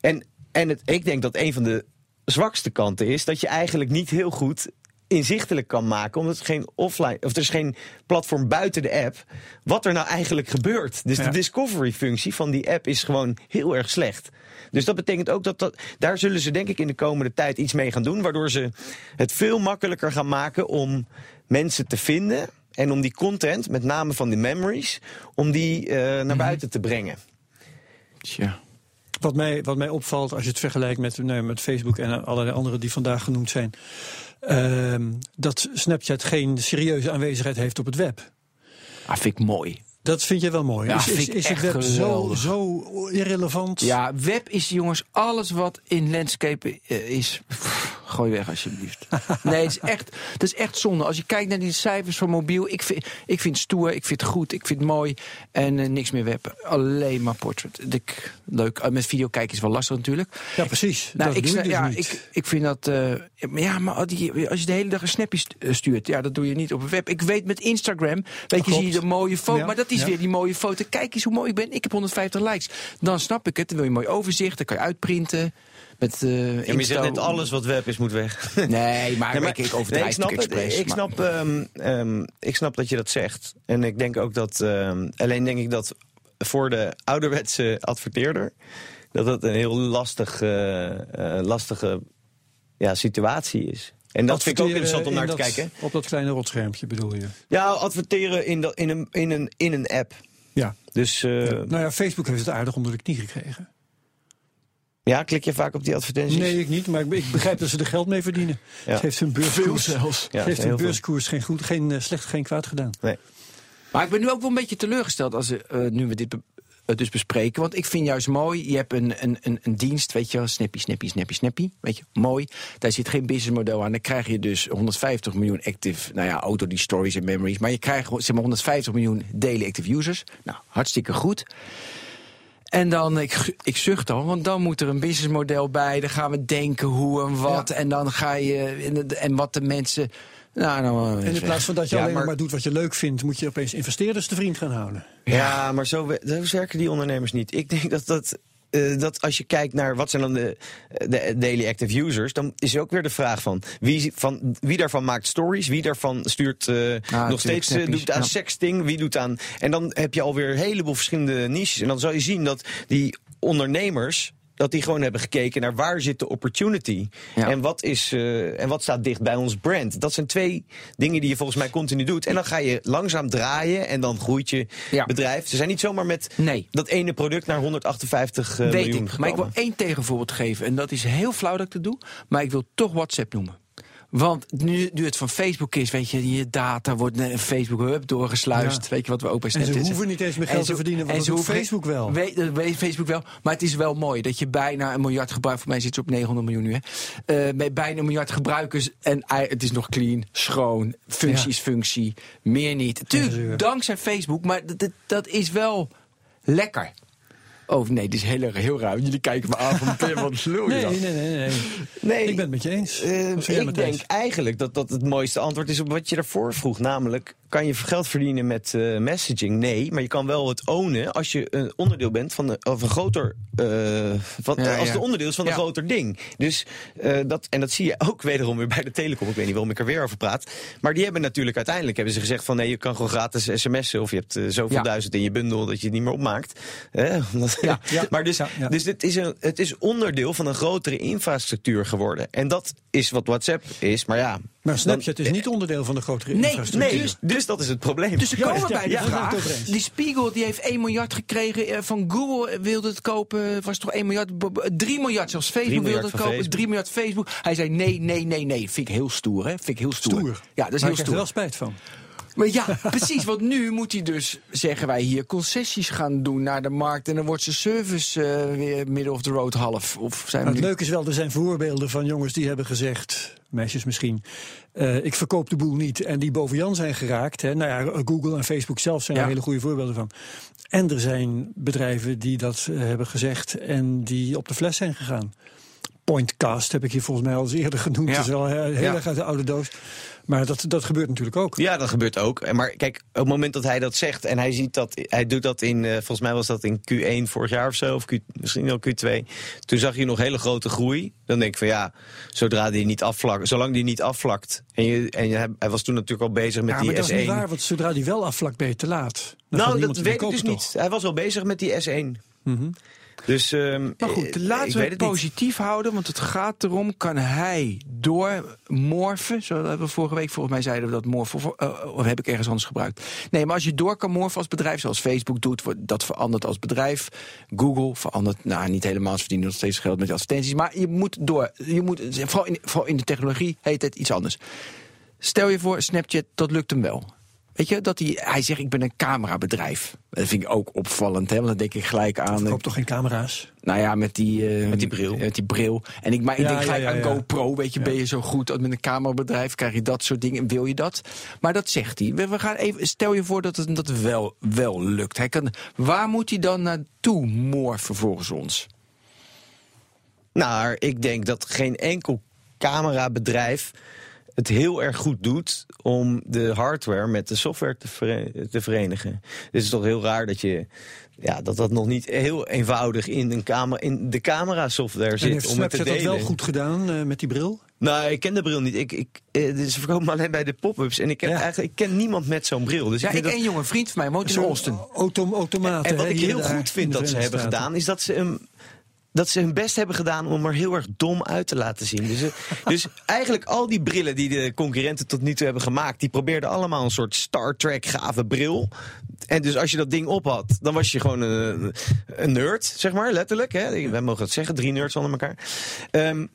En en het, ik denk dat een van de zwakste kanten is dat je eigenlijk niet heel goed inzichtelijk kan maken, omdat er geen offline of er is geen platform buiten de app, wat er nou eigenlijk gebeurt. Dus ja. de discovery-functie van die app is gewoon heel erg slecht. Dus dat betekent ook dat, dat daar zullen ze denk ik in de komende tijd iets mee gaan doen, waardoor ze het veel makkelijker gaan maken om mensen te vinden en om die content, met name van die memories, om die uh, naar mm -hmm. buiten te brengen. Tja. Wat mij, wat mij opvalt als je het vergelijkt met, nee, met Facebook en allerlei andere die vandaag genoemd zijn. Uh, dat Snapchat geen serieuze aanwezigheid heeft op het web. Ah, vind ik mooi. Dat vind je wel mooi. Ja, is, is, is het web zo, zo, irrelevant? Ja, web is jongens alles wat in landscape is. Pff, gooi weg alsjeblieft. (laughs) nee, het is, echt, het is echt zonde. Als je kijkt naar die cijfers van mobiel. Ik vind, ik vind het stoer, ik vind het goed, ik vind het mooi. En uh, niks meer web. Alleen maar portrait. Ik, leuk. Uh, met video kijken is wel lastig natuurlijk. Ja, precies. Nou, dat ik, doe dus ja, niet. ik, ik vind dat... Uh, ja, maar als je de hele dag een snapje stuurt. Ja, dat doe je niet op een web. Ik weet met Instagram. Weet je, zie je de mooie foto. Ja, maar dat is ja. weer die mooie foto. Kijk eens hoe mooi ik ben. Ik heb 150 likes. Dan snap ik het. Dan wil je een mooi overzicht. Dan kan je uitprinten. Met, uh, ja, je zegt net alles wat web is moet weg. (laughs) Nee, maar, nee, maar ik overdrijf nee, ik snap ik, snap, um, um, ik snap dat je dat zegt. En ik denk ook dat... Um, alleen denk ik dat voor de ouderwetse adverteerder... dat dat een heel lastig, uh, uh, lastige ja, situatie is. En dat vind ik ook interessant om naar dat, te kijken. Op dat kleine rotschermpje bedoel je? Ja, adverteren in, dat, in, een, in, een, in een app. Ja. Dus, uh, ja. Nou ja, Facebook heeft het aardig onder de knie gekregen. Ja, klik je vaak op die advertenties? Nee, ik niet, maar ik, ik begrijp dat ze er geld mee verdienen. Ja. Het heeft hun beurskoers, zelfs. Ja, het heeft hun beurskoers geen, goed, geen uh, slecht, geen kwaad gedaan. Nee. Maar ik ben nu ook wel een beetje teleurgesteld als uh, nu we dit dus bespreken. Want ik vind juist mooi, je hebt een, een, een, een dienst, weet je wel, snappy, snappy, snappy, snappy. Weet je, mooi. Daar zit geen businessmodel aan. Dan krijg je dus 150 miljoen active, nou ja, auto die stories en memories. Maar je krijgt zeg maar 150 miljoen daily active users. Nou, hartstikke goed. En dan, ik, ik zucht al, want dan moet er een businessmodel bij. Dan gaan we denken hoe en wat. En dan ga je, en wat de mensen... Nou, nou, En in plaats van dat je Ja, alleen maar- maar doet wat je leuk vindt, moet je opeens investeerders te vriend gaan houden. Ja, maar zo, we- zo werken die ondernemers niet. Ik denk dat dat. eh, dat als je kijkt naar wat zijn dan de, de daily active users, dan is ook weer de vraag van wie, van wie daarvan maakt stories, wie daarvan stuurt eh, nog tuurlijk, steeds doet aan ja. sexting, wie doet aan. En dan heb je alweer een heleboel verschillende niches. En dan zal je zien dat die ondernemers. Dat die gewoon hebben gekeken naar waar zit de opportunity. Ja. En, wat is, eh, en wat staat dicht bij ons brand. Dat zijn twee dingen die je volgens mij continu doet. En dan ga je langzaam draaien en dan groeit je Ja. bedrijf. Ze zijn niet zomaar met Nee. dat ene product naar 158 eh, Weet miljoen ik, maar ik wil gekomen. één tegenvoorbeeld geven. En dat is heel flauw dat ik het doe, maar ik wil toch WhatsApp noemen. Want nu, nu het van Facebook is, weet je, je data wordt naar Facebook hup, doorgesluist. Ja. Weet je wat we ook bij En ze Snapchat hoeven niet eens meer geld te verdienen, want en dat doet Facebook wel. Weet, dat weet Facebook wel. Maar het is wel mooi dat je bijna een miljard gebruikt. Voor mij zit ze op 900 miljoen nu. Hè. Met bijna een miljard gebruikers. En het is nog clean, schoon. Functie is functie. Meer niet. Tuurlijk, dankzij Facebook. Maar dat is wel lekker. Oh nee, dit is heel, heel ruim. Jullie kijken me aan van wat (laughs) lul je Nee, nee, nee, nee. Nee, Ik ben het met je eens. eh, ik denk eigenlijk dat dat het mooiste antwoord is op wat je daarvoor vroeg. Namelijk, kan je geld verdienen met eh, messaging? Nee, maar je kan wel het ownen als je een onderdeel bent van een, of een groter. eh, van, Ja, als ja. de onderdeel is van een groter ding. Dus eh, dat, en dat zie je ook wederom weer bij de telecom. Ik weet niet waarom ik er weer over praat. Maar die hebben natuurlijk uiteindelijk hebben ze gezegd van nee, je kan gewoon gratis sms'en. Of je hebt zoveel Ja. duizend in je bundel dat je het niet meer opmaakt. Hè? (laughs) Omdat- Ja, (laughs) ja. maar dus, Ja, ja. dus dit is een, het is onderdeel van een grotere infrastructuur geworden. En dat is wat WhatsApp is. Maar ja. Maar Snapchat is niet onderdeel van de grotere Nee, infrastructuur. Nee, dus, dus dat is het probleem. Dus ze komen ja, bij de ja, vraag. het. Die Spiegel die heeft 1 miljard gekregen eh, van Google. Wilde het kopen. Was toch 1 miljard? b- b- 3 miljard zelfs. Facebook miljard wilde het kopen. Facebook. 3 miljard Facebook. Hij zei nee, nee, nee, nee. Vind ik heel stoer, hè? Vind ik heel stoer. Stoer. Ja, dat is maar heel ik heb er stoer. wel spijt van. Maar ja, precies. Want nu moet hij dus, zeggen wij hier, concessies gaan doen naar de markt. En dan wordt zijn service eh, weer middle of the road half. Of zijn Maar het nu... leuke is wel, er zijn voorbeelden van jongens die hebben gezegd, meisjes misschien, eh, ik verkoop de boel niet. En die boven Jan zijn geraakt. Hè. Nou ja, Google en Facebook zelf zijn Ja. er hele goede voorbeelden van. En er zijn bedrijven die dat eh, hebben gezegd en die op de fles zijn gegaan. Pointcast heb ik hier volgens mij al eens eerder genoemd. Ja. Dat is wel heel Ja. erg uit de oude doos. Maar dat, dat gebeurt natuurlijk ook. Ja, dat gebeurt ook. En Maar kijk, op het moment dat hij dat zegt en hij ziet dat, hij doet dat in, eh, volgens mij was dat in Q1 vorig jaar of zo, of Q, misschien al Q2. Toen zag je nog hele grote groei. Dan denk ik van ja, zodra die niet afvlakt, zolang die niet afvlakt. En, je, en je, hij was toen natuurlijk al bezig met Ja, die maar dat S1. is niet waar, want zodra die wel afvlakt ben je te laat. Dan nou, dat weet ik dus niet. Hij was al bezig met die S1. Dus, ehm, Maar goed, eh, laten we het niet. positief houden, want het gaat erom, kan hij doormorfen, zo hebben we vorige week volgens mij zeiden we dat morfen, of, eh, of heb ik ergens anders gebruikt. Nee, maar als je door kan morfen als bedrijf, zoals Facebook doet, dat verandert als bedrijf. Google verandert, nou niet helemaal, ze verdienen nog steeds geld met advertenties, maar je moet door, je moet, vooral in, vooral in de technologie heet het iets anders. Stel je voor, Snapchat, dat lukt hem wel. Weet je, dat hij, hij zegt, ik ben een camerabedrijf. Dat vind ik ook opvallend, hè, want dan denk ik gelijk aan... Ik koop toch geen camera's? Nou ja, met die, eh, Met die bril. Met die bril. En ik, maar ik Ja, denk gelijk ja, aan ja. GoPro. Weet je, ben je zo goed met een camerabedrijf? Krijg je dat soort dingen? Wil je dat? Maar dat zegt hij. We, we gaan even, stel je voor dat het dat wel, wel lukt. Hij kan, waar moet hij dan naartoe morgen volgens ons? Nou, ik denk dat geen enkel camerabedrijf het heel erg goed doet om de hardware met de software te, vere- te verenigen. Dus het is toch heel raar dat je ja, dat dat nog niet heel eenvoudig in, een camera, in de camera software En zit heeft om het te Snapchat dat delen. wel goed gedaan eh, met die bril? Nou, ik ken de bril niet. Ik, ik, eh, ze verkopen alleen bij de pop-ups. En ik, heb Ja. eigenlijk, ik ken niemand met zo'n bril. Dus Ja, ik ik vind en dat, jongen, vriend van mij, woont in Austin. autom- automaten. en wat hè, ik heel en goed in vind dat ze hebben gedaan, is dat ze hem. Dat ze hun best hebben gedaan om er heel erg dom uit te laten zien. Dus, eh, (laughs) dus eigenlijk al die brillen die de concurrenten tot nu toe hebben gemaakt, die probeerden allemaal een soort Star Trek gave bril. En dus als je dat ding op had, dan was je gewoon een, een nerd, zeg maar, letterlijk. Hè? Wij mogen dat zeggen, drie nerds onder elkaar. Ehm,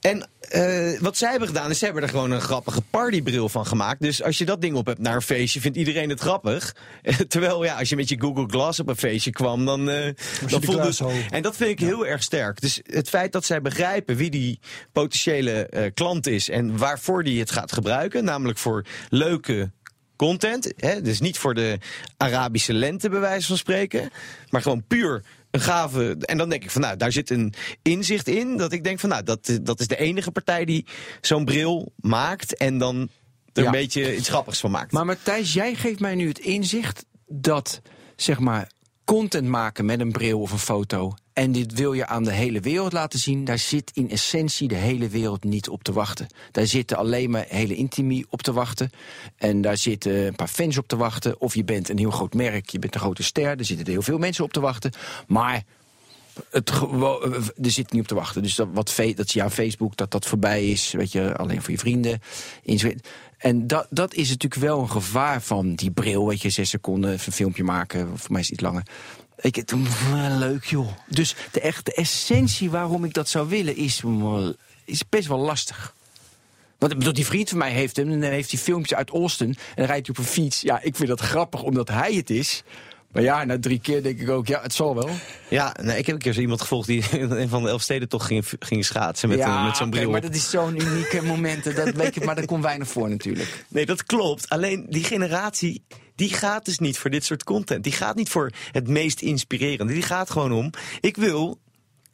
en eh, wat zij hebben gedaan, is ze hebben er gewoon een grappige partybril van gemaakt. Dus als je dat ding op hebt naar een feestje, vindt iedereen het grappig. (laughs) Terwijl, ja, als je met je Google Glass op een feestje kwam, dan, eh dan de voelde glaashow. En dat vind ik heel erg sterk. Dus het feit dat zij begrijpen wie die potentiële eh, klant is en waarvoor die het gaat gebruiken, namelijk voor leuke content. Hè? Dus niet voor de Arabische lente, bij wijze van spreken. Maar gewoon puur een gave. En dan denk ik van nou, daar zit een inzicht in. Dat ik denk van nou, dat, dat is de enige partij die zo'n bril maakt. En dan er Ja. een beetje iets grappigs van maakt. Maar Matthijs, jij geeft mij nu het inzicht dat, zeg maar, content maken met een bril of een foto. En dit wil je aan de hele wereld laten zien. Daar zit in essentie de hele wereld niet op te wachten. Daar zitten alleen maar hele intimie op te wachten. En daar zitten een paar fans op te wachten. Of je bent een heel groot merk, je bent een grote ster. Daar zitten heel veel mensen op te wachten. Maar het eh, er zit niet op te wachten. Dus dat, wat dat je aan Facebook, dat dat voorbij is. Weet je, alleen voor je vrienden. En dat, dat is natuurlijk wel een gevaar van die bril. Weet je, zes seconden een filmpje maken. Voor mij is het iets langer. Ik, mm, leuk joh. Dus de echte essentie waarom ik dat zou willen is, mm, is best wel lastig. Want bedoel, die vriend van mij heeft hem. En dan heeft hij filmpjes uit Austin. En dan rijdt hij op een fiets. Ja, ik vind dat grappig omdat hij het is. Maar ja, na drie keer denk ik ook, ja, het zal wel. Ja, nee, ik heb een keer zo iemand gevolgd die in een van de Elfsteden toch ging, ging schaatsen met, ja, met zo'n bril. maar op. dat is zo'n unieke momenten. Dat weet maar daar komt weinig voor natuurlijk. Nee, dat klopt. Alleen die generatie, die gaat dus niet voor dit soort content. Die gaat niet voor het meest inspirerende. Die gaat gewoon om, ik wil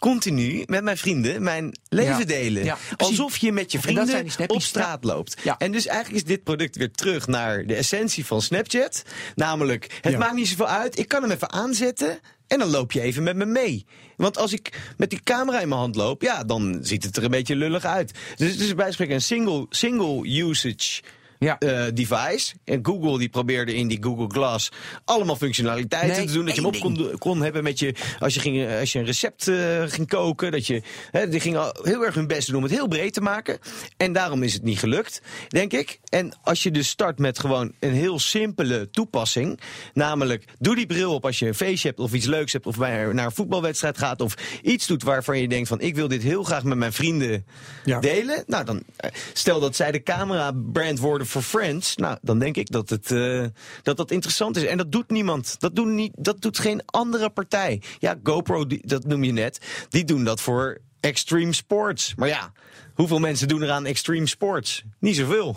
continu met mijn vrienden mijn leven Ja. delen. Ja. Alsof je met je vrienden op straat loopt. Ja. En dus eigenlijk is dit product weer terug naar de essentie van Snapchat. Namelijk, het maakt niet zoveel uit. Ik kan hem even aanzetten. En dan loop je even met me mee. Want als ik met die camera in mijn hand loop, ja, dan ziet het er een beetje lullig uit. Dus het is bij spreken een single, single usage Ja. eh, device. En Google die probeerde in die Google Glass allemaal functionaliteiten Nee, te doen. Dat je hem op kon, kon hebben met je, als je, ging, als je een recept eh, ging koken. Dat je, hè, die gingen heel erg hun best doen om het heel breed te maken. En daarom is het niet gelukt, denk ik. En als je dus start met gewoon een heel simpele toepassing. Namelijk, doe die bril op als je een feestje hebt of iets leuks hebt. Of bij, naar een voetbalwedstrijd gaat. Of iets doet waarvan je denkt van ik wil dit heel graag met mijn vrienden Ja. delen. Nou, dan eh, stel dat zij de camera brand worden voor Friends. Nou, dan denk ik dat het eh, dat, dat interessant is. En dat doet niemand. Dat, doen niet, dat doet geen andere partij. Ja, GoPro, die, dat noem je net. Die doen dat voor extreme sports. Maar ja, hoeveel mensen doen er aan extreme sports? Niet zoveel.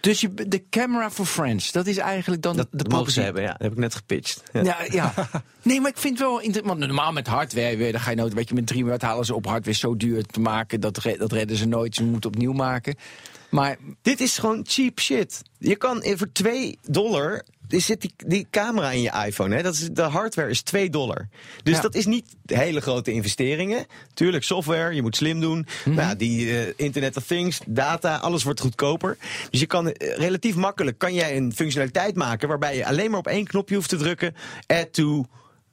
Dus je, de camera for friends, dat is eigenlijk dan Dat, de mogen ze hebben, ja. Dat heb ik net gepitcht. Ja. Ja, ja. (laughs) Nee, maar ik vind wel interessant. Want normaal met hardware, je, dan ga je nooit, weet je, met 3 miljard halen ze op hardware zo duur te maken. Dat, dat redden ze nooit. Ze moeten opnieuw maken. Maar Dit is gewoon cheap shit. Je kan eh, voor 2 dollar. Er zit die, die camera in je iPhone. Hè? Dat is, de hardware is 2 dollar. Dus Ja. dat is niet hele grote investeringen. Tuurlijk, software, je moet slim doen. Mhm. Nou, ja, die eh, Internet of Things, data, alles wordt goedkoper. Dus je kan eh, relatief makkelijk kan jij een functionaliteit maken waarbij je alleen maar op één knopje hoeft te drukken. Add to,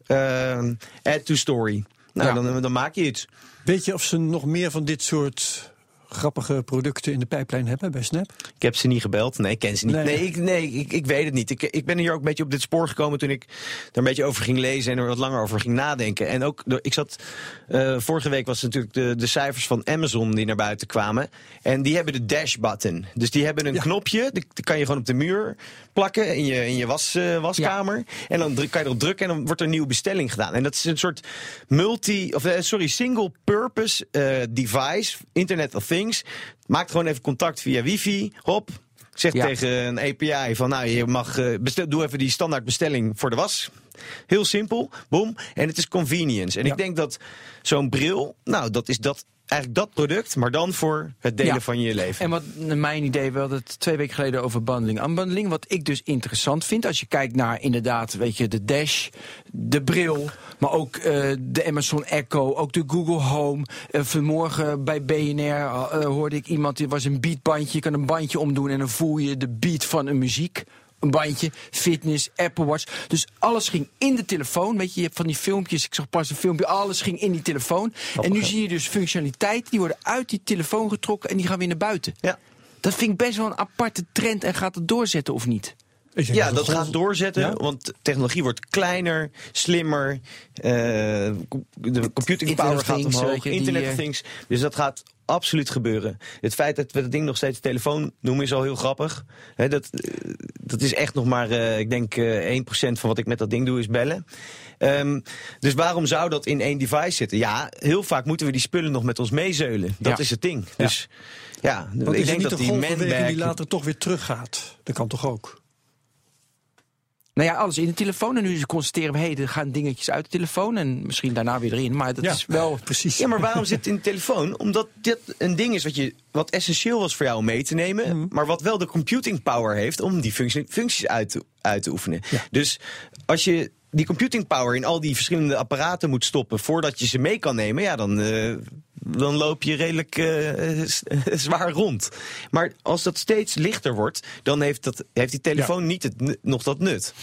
eh, add to story. Nou, Ja. dan, dan maak je iets. Weet je of ze nog meer van dit soort grappige producten in de pijplijn hebben bij Snap? Ik heb ze niet gebeld. Nee, ik ken ze niet. Nee. Nee, ik, nee ik, ik weet het niet. Ik, ik ben hier ook een beetje op dit spoor gekomen toen ik er een beetje over ging lezen en er wat langer over ging nadenken. En ook, door- ik zat, eh, vorige week was het natuurlijk de, de cijfers van Amazon die naar buiten kwamen. En die hebben de dash button. Dus die hebben een Ja. knopje, die, die kan je gewoon op de muur plakken in je, in je was, eh, waskamer. En dan druk, kan je erop drukken en dan wordt er een nieuwe bestelling gedaan. En dat is een soort multi, of eh, sorry, single purpose device, Internet of Things. Maakt gewoon even contact via wifi, hop. Zegt Ja. tegen een API van, nou, je mag, eh, bestel, doe even die standaard bestelling voor de was. Heel simpel, boom. En het is convenience. En Ja. ik denk dat zo'n bril, nou, dat is dat, eigenlijk dat product, maar dan voor het delen Ja. van je leven. En wat mijn idee, we hadden het twee weken geleden over bundling. Unbundling, wat ik dus interessant vind. Als je kijkt naar inderdaad, weet je, de Dash, de bril. Maar ook eh, de Amazon Echo, ook de Google Home. Eh, vanmorgen bij BNR eh, hoorde ik iemand, die was een beatbandje. Je kan een bandje omdoen en dan voel je de beat van een muziek. Een bandje, fitness, Apple Watch. Dus alles ging in de telefoon. Weet je, je hebt van die filmpjes. Ik zag pas een filmpje. Alles ging in die telefoon. En nu zie je dus functionaliteiten. Die worden uit die telefoon getrokken. En die gaan weer naar buiten. Ja. Dat vind ik best wel een aparte trend. En gaat het doorzetten of niet? Ja, dat gaat doorzetten, Ja? want technologie wordt kleiner, slimmer. eh, de computing power gaat omhoog, Internet of eh, Things. Dus dat gaat absoluut gebeuren. Het feit dat we dat ding nog steeds telefoon noemen is al heel grappig. Hè, dat, eh, dat is echt nog maar, eh, ik denk, eh 1% van wat ik met dat ding doe is bellen. Ehm, dus waarom zou dat in één device zitten? Ja, heel vaak moeten we die spullen nog met ons meezeulen. Dat Ja. is het ding. Dus ja, Want ik is denk niet dat een die golfbeweging die manbag... later toch weer teruggaat? Dat kan toch ook? Nou ja, alles in de telefoon. En nu constateren we, hé, er gaan dingetjes uit de telefoon. En misschien daarna weer erin. Maar dat Ja. is wel... (laughs) Precies. Ja, maar waarom zit het in de telefoon? Omdat dit een ding is wat, je, wat essentieel was voor jou om mee te nemen. Mhm. Maar wat wel de computing power heeft om die functie- functies uit te, uit te oefenen. Dus als je die computing power in al die verschillende apparaten moet stoppen voordat je ze mee kan nemen, ja, dan, eh, dan loop je redelijk eh, (laughs) zwaar rond. Maar als dat steeds lichter wordt, dan heeft, dat, heeft die telefoon niet het, nog dat nut.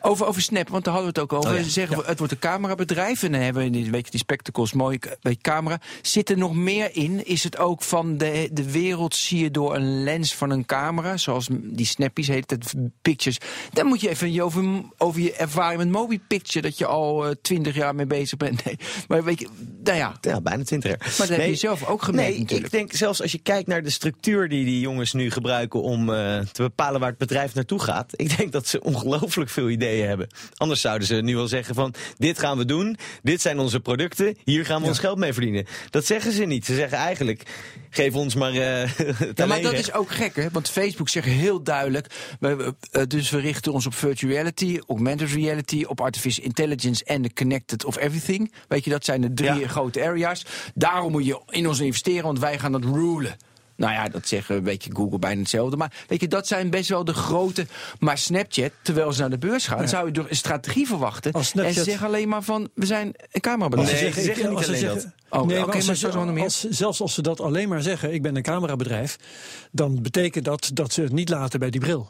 Over, over Snap, want daar hadden we het ook over. Oh ja. Ze zeggen, het wordt een camerabedrijf. En dan hebben we in die, weet je, die spectacles, mooie weet camera. Zit er nog meer in? Is het ook van de, de wereld zie je door een lens van een camera? Zoals die snappies heet het, pictures. Dan moet je even je over, over je ervaring met Mobi Picture... dat je al twintig jaar mee bezig bent. (laughs) Nee, maar weet je, nou ja... Ja, bijna 20 jaar. Maar dat heb je zelf ook gemerkt Nee, natuurlijk. ik denk zelfs als je kijkt naar de structuur die die jongens nu gebruiken om eh, te bepalen waar het bedrijf naartoe gaat. Ik denk dat ze ongelooflijk veel ideeën hebben. Anders zouden ze nu wel zeggen van dit gaan we doen, dit zijn onze producten, hier gaan we ons geld mee verdienen. Dat zeggen ze niet. Ze zeggen eigenlijk geef ons maar eh (laughs) Ja, maar dat is ook gek, hè? Want Facebook zegt heel duidelijk. We, eh, dus we richten ons op virtual reality, augmented reality, op artificial intelligence en de connected of everything. Weet je, dat zijn de drie Ja. grote areas. Daarom moet je in ons investeren, want wij gaan dat rulen. Nou ja, dat zeggen een beetje Google bijna hetzelfde. Maar weet je, dat zijn best wel de grote. Maar Snapchat, terwijl ze naar de beurs gaan, zou je door een strategie verwachten. Als Snapchat- En ze zeggen alleen maar van, we zijn een camerabedrijf. Nee, ze ze zeggen niet alleen zeggen- dat. Oh, nee, oké, maar, als maar zelfs als ze dat alleen maar zeggen, ik ben een camerabedrijf, dan betekent dat dat ze het niet laten bij die bril.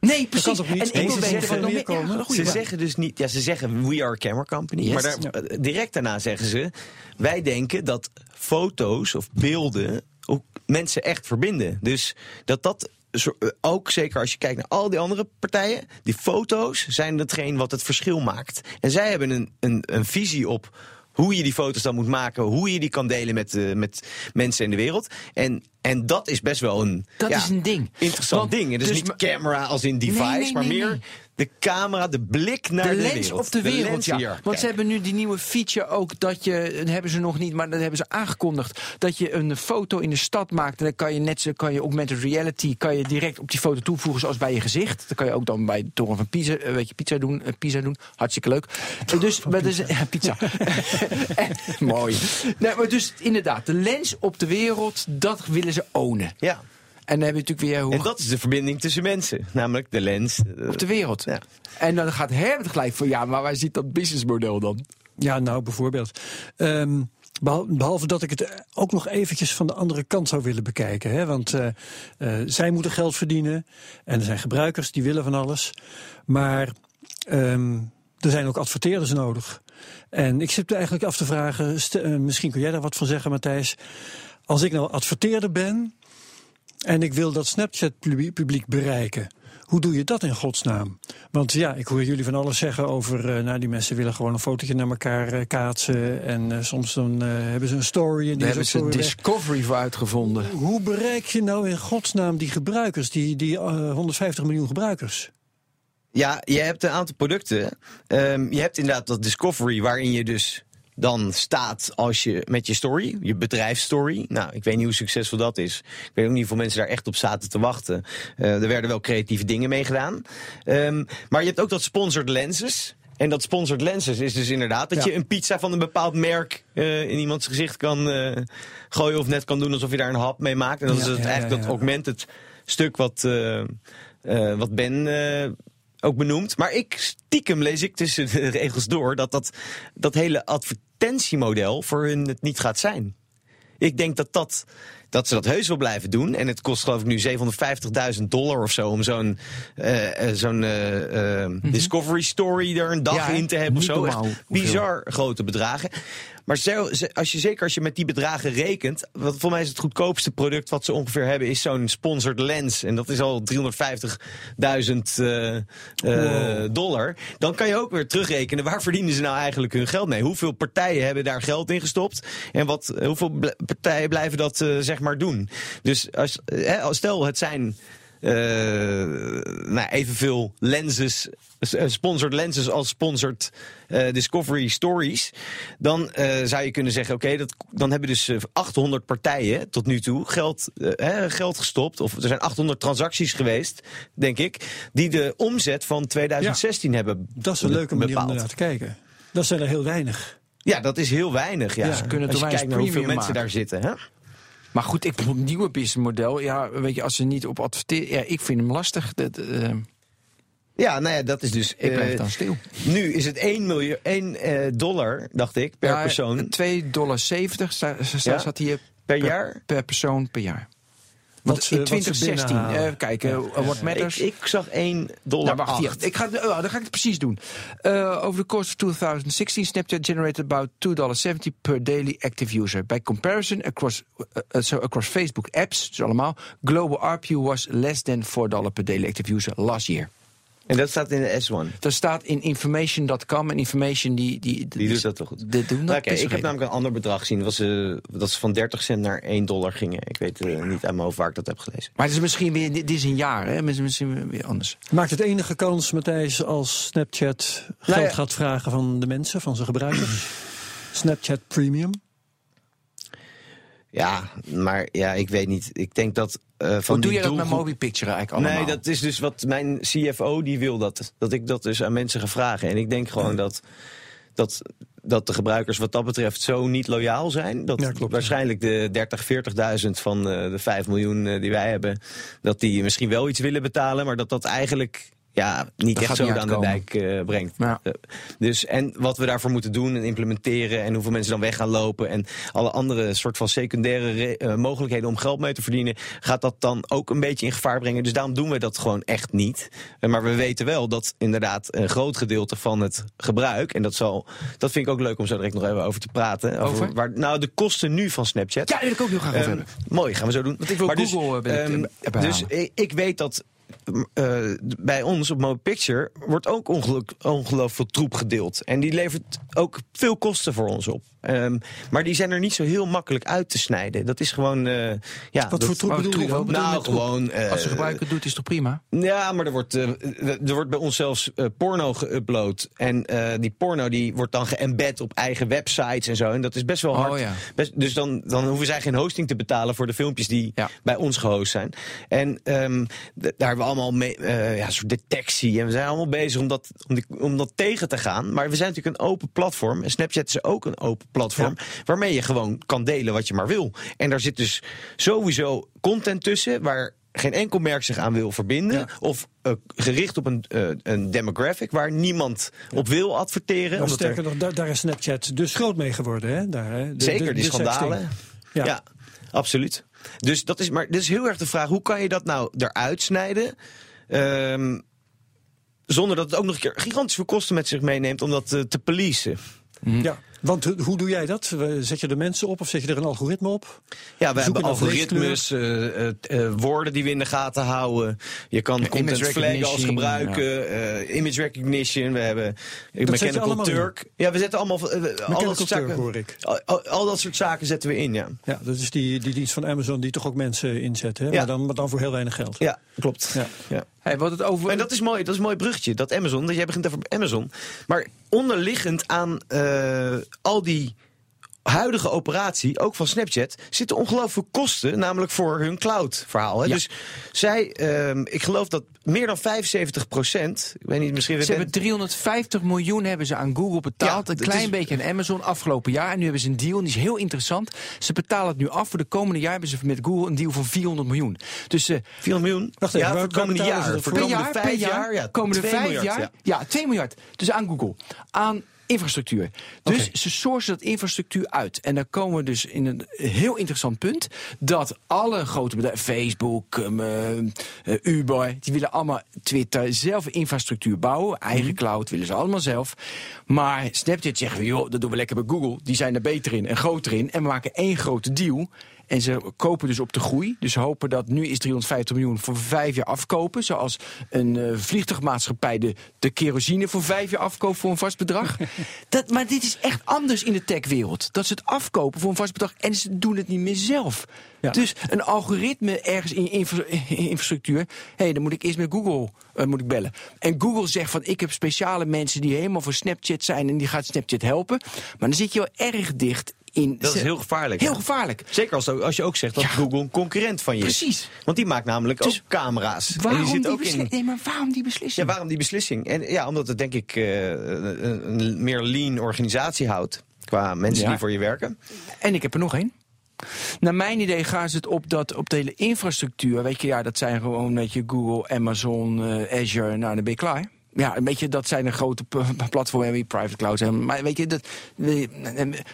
Nee, precies. toch niet? En ik wil zeggen van nog meer komen. Ze zeggen dus niet, ja, ze zeggen we are a camera company. Yes. Maar daar, direct daarna zeggen ze, wij denken dat foto's of beelden ook mensen echt verbinden. Dus dat dat eh, ook, zeker als je kijkt naar al die andere partijen, die foto's zijn hetgeen wat het verschil maakt. En zij hebben een, een, een visie op hoe je die foto's dan moet maken, hoe je die kan delen met, eh, met mensen in de wereld. En, en dat is best wel een, Dat ja, is een ding. interessant Want- ding. Het is dus niet ma- camera als in device, Nee, nee, maar nee, meer. De camera, de blik naar de de, lens wereld. op de wereld, lens ja. hier. Want Kijk. ze hebben nu die nieuwe feature ook dat je, dat hebben ze nog niet, maar dat hebben ze aangekondigd, dat je een foto in de stad maakt en dan kan je net zo, kan je augmented reality, kan je direct op die foto toevoegen zoals bij je gezicht. Dat kan je ook dan bij de toren van Pisa, eh, weet je, pizza doen, eh, pizza doen, hartstikke leuk. (laughs) Eh, dus, maar dus ja, pizza. (laughs) (laughs) En- Mooi. Nee, maar dus inderdaad, de lens op de wereld, dat willen ze ownen. Ja. En dan heb je natuurlijk weer hoe En dat is de verbinding tussen mensen. Namelijk de lens. eh, op de wereld. Ja. En dan gaat Herbert gelijk van ja, maar waar zit dat businessmodel dan? Ja, nou bijvoorbeeld. Ehm, behal- behalve dat ik het ook nog eventjes van de andere kant zou willen bekijken. Hè? Want eh, eh, zij moeten geld verdienen. En er zijn gebruikers die willen van alles. Maar ehm, er zijn ook adverteerders nodig. En ik zit eigenlijk af te vragen, st- eh, misschien kun jij daar wat van zeggen Matthijs. Als ik nou adverteerder ben en ik wil dat Snapchat-publiek bereiken. Hoe doe je dat in godsnaam? Want ja, ik hoor jullie van alles zeggen over... eh, nou, die mensen willen gewoon een fotootje naar elkaar eh, kaatsen... en eh, soms dan eh, hebben ze een story en die Daar hebben ze. Discovery voor uitgevonden. Hoe bereik je nou in godsnaam die gebruikers, die, die eh, 150 miljoen gebruikers? Ja, je hebt een aantal producten. Ehm, je hebt inderdaad dat Discovery, waarin je dus dan staat als je met je story, je bedrijfsstory. Nou, ik weet niet hoe succesvol dat is. Ik weet ook niet hoeveel mensen daar echt op zaten te wachten. Eh, er werden wel creatieve dingen mee gedaan. Ehm, maar je hebt ook dat sponsored lenses. En dat sponsored lenses is dus inderdaad dat Ja. je een pizza van een bepaald merk eh, in iemands gezicht kan eh, gooien of net kan doen alsof je daar een hap mee maakt. En dat Ja, is het, ja, eigenlijk dat augmented stuk wat, wat Ben ook benoemd. Maar ik stiekem lees ik tussen de regels door dat dat, dat hele advertentiemodel voor hun het niet gaat zijn. Ik denk dat, dat, dat ze dat heus wel blijven doen. En het kost geloof ik nu 750.000 dollar of zo om zo'n eh, eh, zo'n eh, eh, Discovery Story er een dag Ja, in te hebben. Of zo. normaal Echt hoeveel. bizar grote bedragen. Maar ze- als je, zeker als je met die bedragen rekent. Wat voor mij is het goedkoopste product wat ze ongeveer hebben, is zo'n sponsored lens. En dat is al 350.000 eh, eh, dollar. Dan kan je ook weer terugrekenen. Waar verdienen ze nou eigenlijk hun geld mee? Hoeveel partijen hebben daar geld in gestopt? En wat, hoeveel partijen blijven dat eh, zeg maar doen? Dus als, stel, het zijn eh, nou, evenveel lenses, eh, sponsored lenses als sponsored eh, Discovery Stories. Dan eh, zou je kunnen zeggen, oké, dat dan hebben dus eh, 800 partijen tot nu toe geld, hè, geld gestopt. Of er zijn 800 transacties geweest, denk ik, die de omzet van 2016 hebben Dat is een leuke manier om bepaald. naar te kijken. Dat zijn er heel weinig. Ja, dat is heel weinig. Ja. Ja, ze kunnen Als je toch kijkt naar hoeveel mensen maken. daar zitten. Hè? Maar goed, ik bedoel, nieuwe businessmodel. Ja, weet je, als ze niet op adverteren. Ja, ik vind hem lastig. Dat, eh, Ja, nou ja, dat is dus. ik blijf eh, dan stil. nu is het 1, miljoen, 1 eh, dollar, dacht ik, per Ja, persoon 2,70 dollar sta, sta, Ja? staat hier per jaar. per persoon per jaar. Wat Want ze- in wat ze 2016, binnenhalen. eh kijk, eh, What Matters. Ik, ik zag 1 dollar. Nou, wacht, hier. acht. Ik ga, oh, dan ga ik het precies doen. Uh, over the course of 2016, Snapchat generated about $2.70 per daily active user. By comparison, across, uh, uh, so across Facebook apps, dus allemaal, global ARPU was less than $4 per daily active user last year. En dat staat in de S1. Dat staat in information.com en information die... Die, Die doet dat toch goed? Doen dat best ik heb namelijk een ander bedrag gezien. Dat, was, eh, dat ze van 30 cent naar 1 dollar gingen. Ik weet eh, niet aan mijn hoofd waar ik dat heb gelezen. Maar het is misschien weer, dit is een jaar, hè? Misschien- Misschien weer anders. Maakt het enige kans, Matthijs, als Snapchat geld Nou ja. gaat vragen van de mensen, van zijn gebruikers? Snapchat Premium? Ja, maar ja, ik weet niet. Ik denk dat eh, van Hoe doe je dat met doelgroep- Mobi Picture eigenlijk allemaal? Nee, dat is dus wat mijn CFO die wil dat. Dat ik dat dus aan mensen ga vragen. En ik denk gewoon dat, dat, dat de gebruikers wat dat betreft zo niet loyaal zijn. Dat Ja, klopt, waarschijnlijk de 30, 40.000 van eh, de 5 miljoen eh, die wij hebben... dat die misschien wel iets willen betalen, maar dat dat eigenlijk... Ja, niet Dat echt zo niet aan de dijk eh, brengt. Ja. Eh, Dus, en wat we daarvoor moeten doen en implementeren... en hoeveel mensen dan weg gaan lopen... en alle andere soort van secundaire re- eh, mogelijkheden om geld mee te verdienen... gaat dat dan ook een beetje in gevaar brengen. Dus daarom doen we dat gewoon echt niet. Maar we weten wel dat inderdaad een groot gedeelte van het gebruik... en dat, zal, dat vind ik ook leuk om zo direct nog even over te praten... Over? waar, nou, de kosten nu van Snapchat... Ja, wil ik ook heel graag over Ehm, hebben. mooi, gaan we zo doen. Want ik wil dus, Google, eh, ehm, eh, dus ik, ik weet dat eh, bij ons op Mobile Picture wordt ook ongeluk, ongelooflijk veel troep gedeeld. En die levert ook veel kosten voor ons op. Ehm, maar die zijn er niet zo heel makkelijk uit te snijden. Dat is gewoon. eh, ja, Wat dat- voor troep maar bedoel je troep, Nou, gewoon. eh, Als de gebruiker het doet, is toch prima? ja, maar er wordt, er wordt bij ons zelfs porno geüpload. En eh, die porno die wordt dan geëmbed op eigen websites en zo. En dat is best wel Oh, hard. ja. Best- dus dan, dan hoeven zij geen hosting te betalen voor de filmpjes die Ja. bij ons gehost zijn. En ehm, daar hebben we allemaal mee, eh, ja, een soort detectie. En we zijn allemaal bezig om dat, om, die- om dat tegen te gaan. Maar we zijn natuurlijk een open platform. En Snapchat is ook een open platform. Waarmee je gewoon kan delen wat je maar wil. En daar zit dus sowieso content tussen waar geen enkel merk zich aan wil verbinden. Of eh, gericht op een, eh, een demographic waar niemand op wil adverteren. Er- sterker nog, daar, daar is Snapchat dus groot mee geworden. Hè? Daar, hè? De- Zeker, de- die schandalen. sexting. Ja. absoluut. Dus dat is maar dit is heel erg de vraag: hoe kan je dat nou eruit snijden? Ehm, zonder dat het ook nog een keer gigantisch veel kosten met zich meeneemt om dat eh, te policen. Ja, want hoe doe jij dat? Zet je er mensen op of zet je er een algoritme op? Ja, we hebben algoritmes, eh, eh, woorden die we in de gaten houden. Je kan Ja, content flaggen als gebruiken, eh, image recognition. We hebben je Mechanical in? Turk. Ja, we zetten allemaal al dat soort zaken. hoor ik. Al, al- al dat soort zaken zetten we in, ja. Ja, dat is die, die dienst van Amazon die toch ook mensen inzet. Hè? Ja. Maar, dan, maar dan voor heel weinig geld. Ja, klopt. Ja. ja. Hey, wat het over... En dat is mooi, dat is een mooi bruggetje, dat Amazon. Dat jij begint over Amazon. Maar onderliggend aan eh, al die huidige operatie, ook van Snapchat, zitten ongelooflijk kosten, namelijk voor hun cloud-verhaal. Ja. Dus zij, ehm, ik geloof dat meer dan 75 procent, ik weet niet, misschien... Ze hebben 350 miljoen hebben ze aan Google betaald. Ja, een klein is- beetje aan Amazon afgelopen jaar. En nu hebben ze een deal, en die is heel interessant. Ze betalen het nu af. Voor de komende jaar hebben ze met Google een deal van 400 miljoen. Dus eh 400 miljoen. Wacht even, ja, voor het komende jaar. Voor de komende vijf jaar, ja, komende 2 vijf miljard, jaar, ja. ja. 2 miljard. Dus aan Google. Aan infrastructuur. Dus ze sourcen dat infrastructuur uit. En dan komen we dus in een heel interessant punt. Dat alle grote bedrijven, Facebook, um, Uber, die willen allemaal Twitter zelf infrastructuur bouwen. Eigen Mhm. cloud willen ze allemaal zelf. Maar Snapchat zeggen we, joh, dat doen we lekker bij Google. Die zijn er beter in en groter in. En we maken één grote deal. En ze kopen dus op de groei. Dus ze hopen dat nu is 350 miljoen voor vijf jaar afkopen. Zoals een uh, vliegtuigmaatschappij de, de kerosine voor vijf jaar afkoopt voor een vast bedrag. (laughs) dat, maar dit is echt anders in de techwereld. Dat ze het afkopen voor een vast bedrag en ze doen het niet meer zelf. Ja. Dus een algoritme ergens in infra infrastructuur. Hé, hey, dan moet ik eerst met Google uh, moet ik bellen. En Google zegt van ik heb speciale mensen die helemaal voor Snapchat zijn en die gaat Snapchat helpen. Maar dan zit je wel erg dicht in. Dat is heel gevaarlijk. Heel gevaarlijk. Zeker als, als je ook zegt dat Ja. Google een concurrent van je is. Precies. Want die maakt namelijk Dus ook camera's. En Waarom die zit die, ook in. nee, maar waarom die beslissing? Ja, waarom die beslissing? En ja, omdat het denk ik eh, een, een meer lean organisatie houdt. Qua mensen Ja. die voor je werken. En ik heb er nog één. Naar mijn idee gaan ze het op, dat, op de hele infrastructuur. Weet je, ja, dat zijn gewoon weet je, Google, Amazon, eh, Azure. Nou, dan ben je klaar. Ja, een beetje, dat zijn de grote platformen die private clouds hebben. Maar weet je, dat,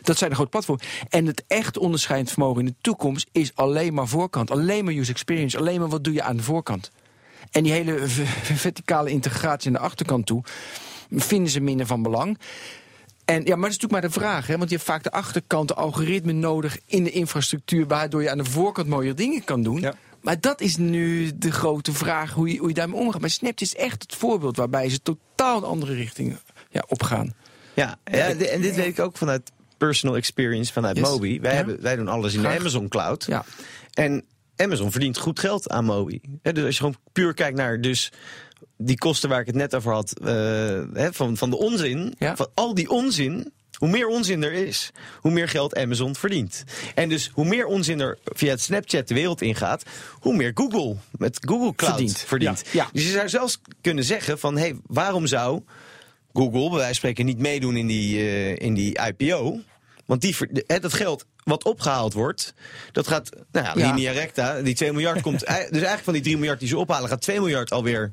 dat zijn de grote platformen. En het echt onderscheidend vermogen in de toekomst is alleen maar voorkant. Alleen maar user experience. Alleen maar wat doe je aan de voorkant. En die hele verticale integratie aan de achterkant toe vinden ze minder van belang. En ja, maar dat is natuurlijk maar de vraag, hè? want je hebt vaak de achterkant, de algoritme nodig in de infrastructuur, waardoor je aan de voorkant mooie dingen kan doen. Ja. Maar dat is nu de grote vraag, hoe je, hoe je daarmee omgaat. Maar Snapchat is echt het voorbeeld waarbij ze totaal een andere richting ja, opgaan. Ja, ja en dit weet ik ook vanuit personal experience vanuit Yes. Mobi. Wij, Ja. hebben, wij doen alles in Graag. de Amazon Cloud. Ja. En Amazon verdient goed geld aan Mobi. Dus als je gewoon puur kijkt naar dus die kosten waar ik het net over had, eh, van, van de onzin, Ja. van al die onzin. Hoe meer onzin er is, hoe meer geld Amazon verdient. En dus hoe meer onzin er via het Snapchat de wereld ingaat, hoe meer Google met Google Cloud Verdient. verdient. Ja. Ja. Dus je zou zelfs kunnen zeggen van, hé, hey, waarom zou Google bij wijze van spreken niet meedoen in die, eh, in die IPO? Want die, dat geld wat opgehaald wordt, dat gaat, nou ja, linea recta, die 2 miljard komt, (laughs) ei- dus eigenlijk van die 3 miljard die ze ophalen, gaat 2 miljard alweer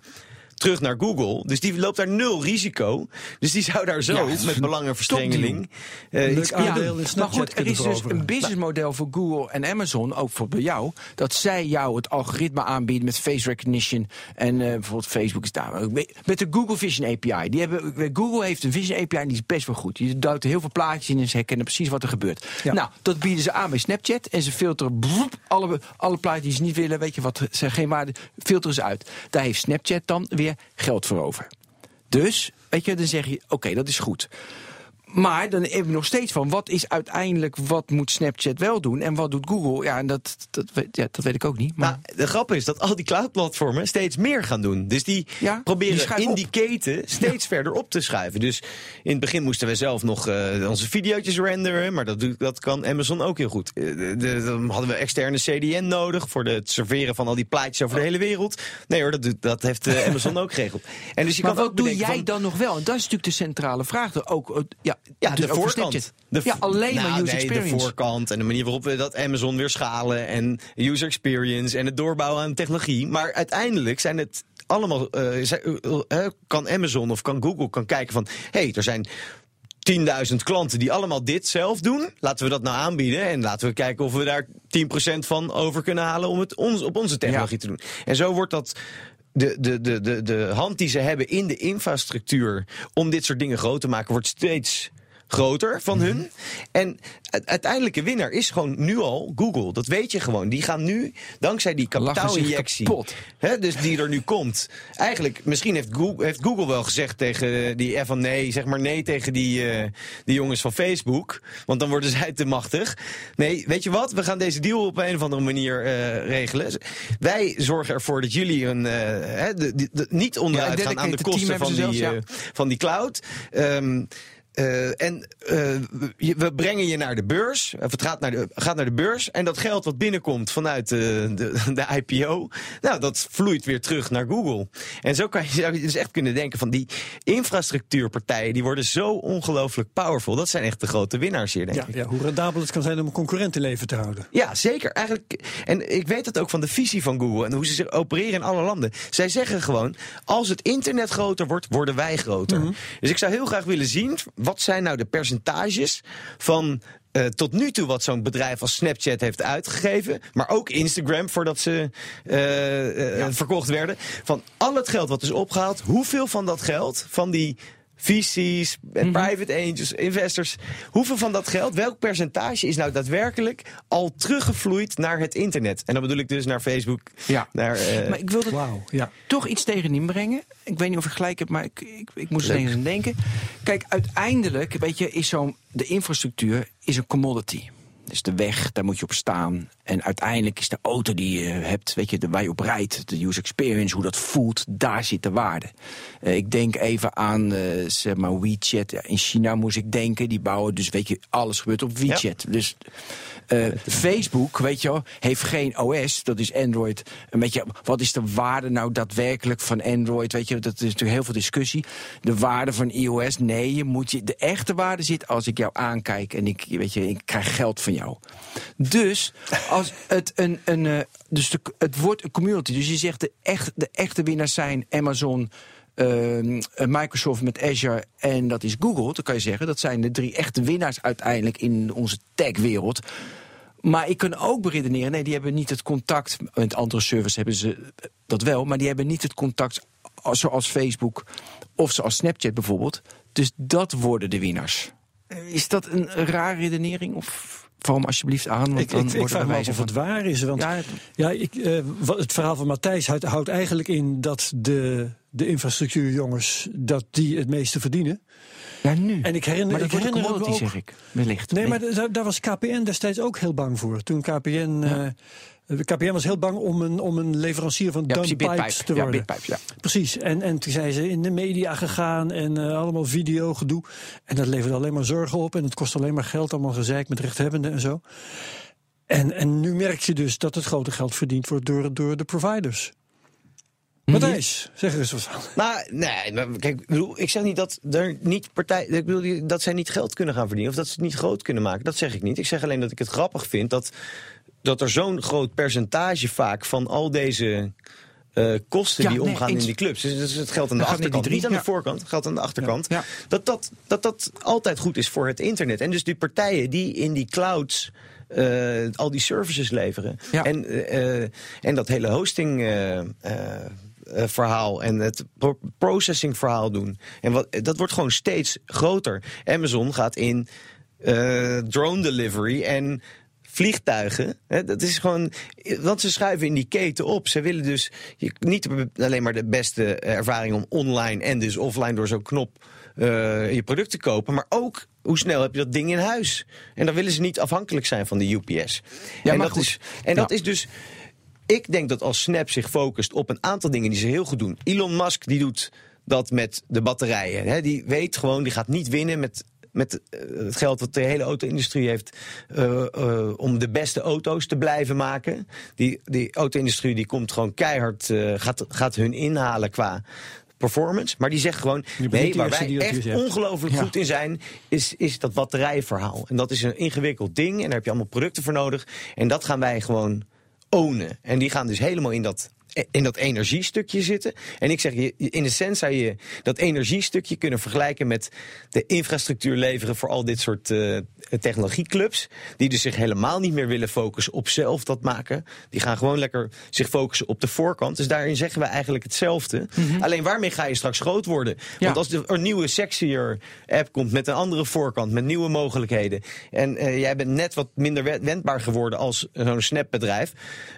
terug naar Google. Dus die loopt daar nul risico. Dus die zou daar zo Ja, met belangenverstrengeling eh, Leuk iets kunnen aandeel doen. in maar goed, er is dus een businessmodel voor Google en Amazon, ook voor bij jou, dat zij jou het algoritme aanbieden met face recognition. En eh, bijvoorbeeld Facebook is daar met de Google Vision API. Die hebben, Google heeft een Vision API en die is best wel goed. Je duwt er heel veel plaatjes in en ze herkennen precies wat er gebeurt. Ja. Nou, dat bieden ze aan bij Snapchat en ze filteren broep, alle, alle plaatjes die ze niet willen, weet je wat, ze geen waarde, filteren ze uit. Daar heeft Snapchat dan weer geld voor over. Dus, weet je, dan zeg je, oké, dat is goed. Maar dan hebben we nog steeds van, wat is uiteindelijk, wat moet Snapchat wel doen en wat doet Google? Ja, en dat, dat, weet, ja, dat weet ik ook niet. Maar Nou, de grap is dat al die cloud-platformen steeds meer gaan doen. Dus die Ja, proberen in op. die keten steeds verder op te schuiven. Dus in het begin moesten we zelf nog eh, onze video's renderen. Maar dat, doet- dat kan Amazon ook heel goed. Eh, de- dan hadden we externe CDN nodig voor de- het serveren van al die plaatjes over de hele wereld. Nee hoor, dat, doet- dat heeft eh, Amazon (laughs) ook geregeld. En dus je maar kan wat ook doe jij van- dan nog wel? En dat is natuurlijk de centrale vraag. Ook, ja, Ja, de voorkant. De ja, alleen nou, maar user nee, experience. de voorkant en de manier waarop we dat Amazon weer schalen en user experience en het doorbouwen aan technologie. Maar uiteindelijk zijn het allemaal, eh, eh, eh, kan Amazon of kan Google kan kijken van, hé, hey, er zijn 10.000 klanten die allemaal dit zelf doen. Laten we dat nou aanbieden en laten we kijken of we daar 10% van over kunnen halen om het ons, op onze technologie te doen. En zo wordt dat de, de, de, de, de hand die ze hebben in de infrastructuur om dit soort dingen groot te maken, wordt steeds groter van hun. En het uiteindelijke winnaar is gewoon nu al Google. Dat weet je gewoon. Die gaan nu, dankzij die kapitaalinjectie, hè, dus die er nu komt. Eigenlijk, misschien heeft Google, heeft Google wel gezegd tegen die eh, van nee, zeg maar nee tegen die, die jongens van Facebook. Want dan worden zij te machtig. Nee, weet je wat? We gaan deze deal op een of andere manier eh, regelen. Wij zorgen ervoor dat jullie een, eh, hè, de, de- de- niet onderuit Ja, gaan aan de kosten van die, van die cloud. Ehm, eh, en eh, we- brengen je naar de beurs. Of het gaat naar de, gaat naar de beurs. En dat geld wat binnenkomt vanuit de, (laughs) de, de IPO. Nou, dat vloeit weer terug naar Google. En zo kan je, zou je dus echt kunnen denken van die infrastructuurpartijen. die worden zo ongelooflijk powerful. Dat zijn echt de grote winnaars hier, denk Ja, ik. ja, hoe rendabel het kan zijn om een concurrent in leven te houden. Ja, zeker. Eigenlijk, en ik weet het ook van de visie van Google en hoe ze zich opereren in alle landen. Zij zeggen gewoon: als het internet groter wordt, worden wij groter. Dus ik zou heel graag willen zien wat zijn nou de percentages van. eh, tot nu toe wat zo'n bedrijf als Snapchat heeft uitgegeven. Maar ook Instagram voordat ze eh, eh, verkocht werden. Van al het geld wat is opgehaald. Hoeveel van dat geld, van die VC's, en private angels, investors. Hoeveel van dat geld, welk percentage is nou daadwerkelijk al teruggevloeid naar het internet? En dan bedoel ik dus naar Facebook. Ja. Naar, eh, Maar ik wilde Wauw, ja. toch iets tegen inbrengen. Ik weet niet of ik gelijk heb, maar ik, ik, ik moest er eens aan denken. Kijk, uiteindelijk, weet je, is zo'n de infrastructuur is een commodity. Dus de weg, daar moet je op staan. En uiteindelijk is de auto die je hebt, weet je, de, waar je op rijdt, de user experience, hoe dat voelt, daar zit de waarde. Eh, ik denk even aan, eh, zeg maar, WeChat. Ja, in China moest ik denken, die bouwen dus, weet je, alles gebeurt op WeChat. Dus eh, Facebook, weet je wel, heeft geen OS, dat is Android. Een beetje, wat is de waarde nou daadwerkelijk van Android? Weet je, dat is natuurlijk heel veel discussie. De waarde van iOS, nee, je moet je, de echte waarde zit als ik jou aankijk en ik, weet je, ik krijg geld van jou. Dus als het een, een eh, dus het wordt een community. Dus je zegt de, echt, de echte winnaars zijn Amazon. ehm, eh, Microsoft met Azure en dat is Google. Dan kan je zeggen dat zijn de drie echte winnaars uiteindelijk in onze tech-wereld. Maar ik kan ook beredeneren, nee, die hebben niet het contact. Met andere servers hebben ze dat wel, maar die hebben niet het contact als- zoals Facebook of zoals Snapchat bijvoorbeeld. Dus dat worden de winnaars. Is dat een raar redenering? Of val me alsjeblieft aan? Want Ik, dan ik, ik vraag me af of het waar is. Want Ja, ja, ik, eh, het verhaal van Matthijs houdt, houdt eigenlijk in dat de, de infrastructuurjongens dat die het meeste verdienen. ja, nu. En ik herinner, maar dat ik herinner me commodity, ook, zeg ik. Wellicht. Nee, maar daar, daar was KPN destijds ook heel bang voor. Toen KPN. eh, KPN was heel bang om een, om een leverancier van ja, precies, dump pipes Bitpipe. te Ja, worden. Bitpipe, ja. Precies. En, en toen zijn ze in de media gegaan en eh, allemaal video gedoe. En dat leverde alleen maar zorgen op. En het kost alleen maar geld, allemaal gezeik met rechthebbenden en zo. En, en nu merk je dus dat het grote geld verdiend wordt door, door de providers. Matthijs, zeg er eens wat van. Nou, nee, maar kijk, ik, bedoel, ik zeg niet dat er niet partij, ik bedoel, dat zij niet geld kunnen gaan verdienen of dat ze het niet groot kunnen maken. Dat zeg ik niet. Ik zeg alleen dat ik het grappig vind dat, dat er zo'n groot percentage vaak van al deze eh, kosten Ja, die omgaan in die clubs. Dus, dus het geldt aan de het achterkant, niet aan de voorkant, het geldt aan de achterkant. Ja. Dat, dat, dat dat altijd goed is voor het internet. En dus die partijen die in die clouds eh, al die services leveren. En, eh, en dat hele hosting. verhaal en het pro- processing verhaal doen. En wat, dat wordt gewoon steeds groter. Amazon gaat in drone delivery en vliegtuigen. Hè, dat is gewoon, want ze schuiven in die keten op. Ze willen dus je, niet alleen maar de beste ervaring om online en dus offline door zo'n knop eh, je product te kopen, maar ook hoe snel heb je dat ding in huis? En dan willen ze niet afhankelijk zijn van de UPS. Ja, en maar dat, goed. is, en dat is dus. Ik denk dat als Snap zich focust op een aantal dingen die ze heel goed doen. Elon Musk die doet dat met de batterijen. Hè. Die weet gewoon, die gaat niet winnen met, met eh, het geld wat de hele auto-industrie heeft. eh, eh, om de beste auto's te blijven maken. Die, die auto-industrie die komt gewoon keihard, gaat, gaat hun inhalen qua performance. Maar die zegt gewoon, bent nee, waar wij die dat echt ongelooflijk Ja. goed in zijn, is, is dat batterijverhaal. En dat is een ingewikkeld ding en daar heb je allemaal producten voor nodig. En dat gaan wij gewoon ownen. En die gaan dus helemaal in dat, in dat energiestukje zitten. En ik zeg, je- in de sens zou je dat energiestukje kunnen vergelijken met de infrastructuur leveren voor al dit soort eh, technologieclubs. Die dus zich helemaal niet meer willen focussen op zelf dat maken. Die gaan gewoon lekker zich focussen op de voorkant. Dus daarin zeggen we eigenlijk hetzelfde. Alleen waarmee ga je straks groot worden? Want als er een nieuwe sexier app komt met een andere voorkant, met nieuwe mogelijkheden. En eh, jij bent net wat minder we- wendbaar geworden als zo'n snapbedrijf.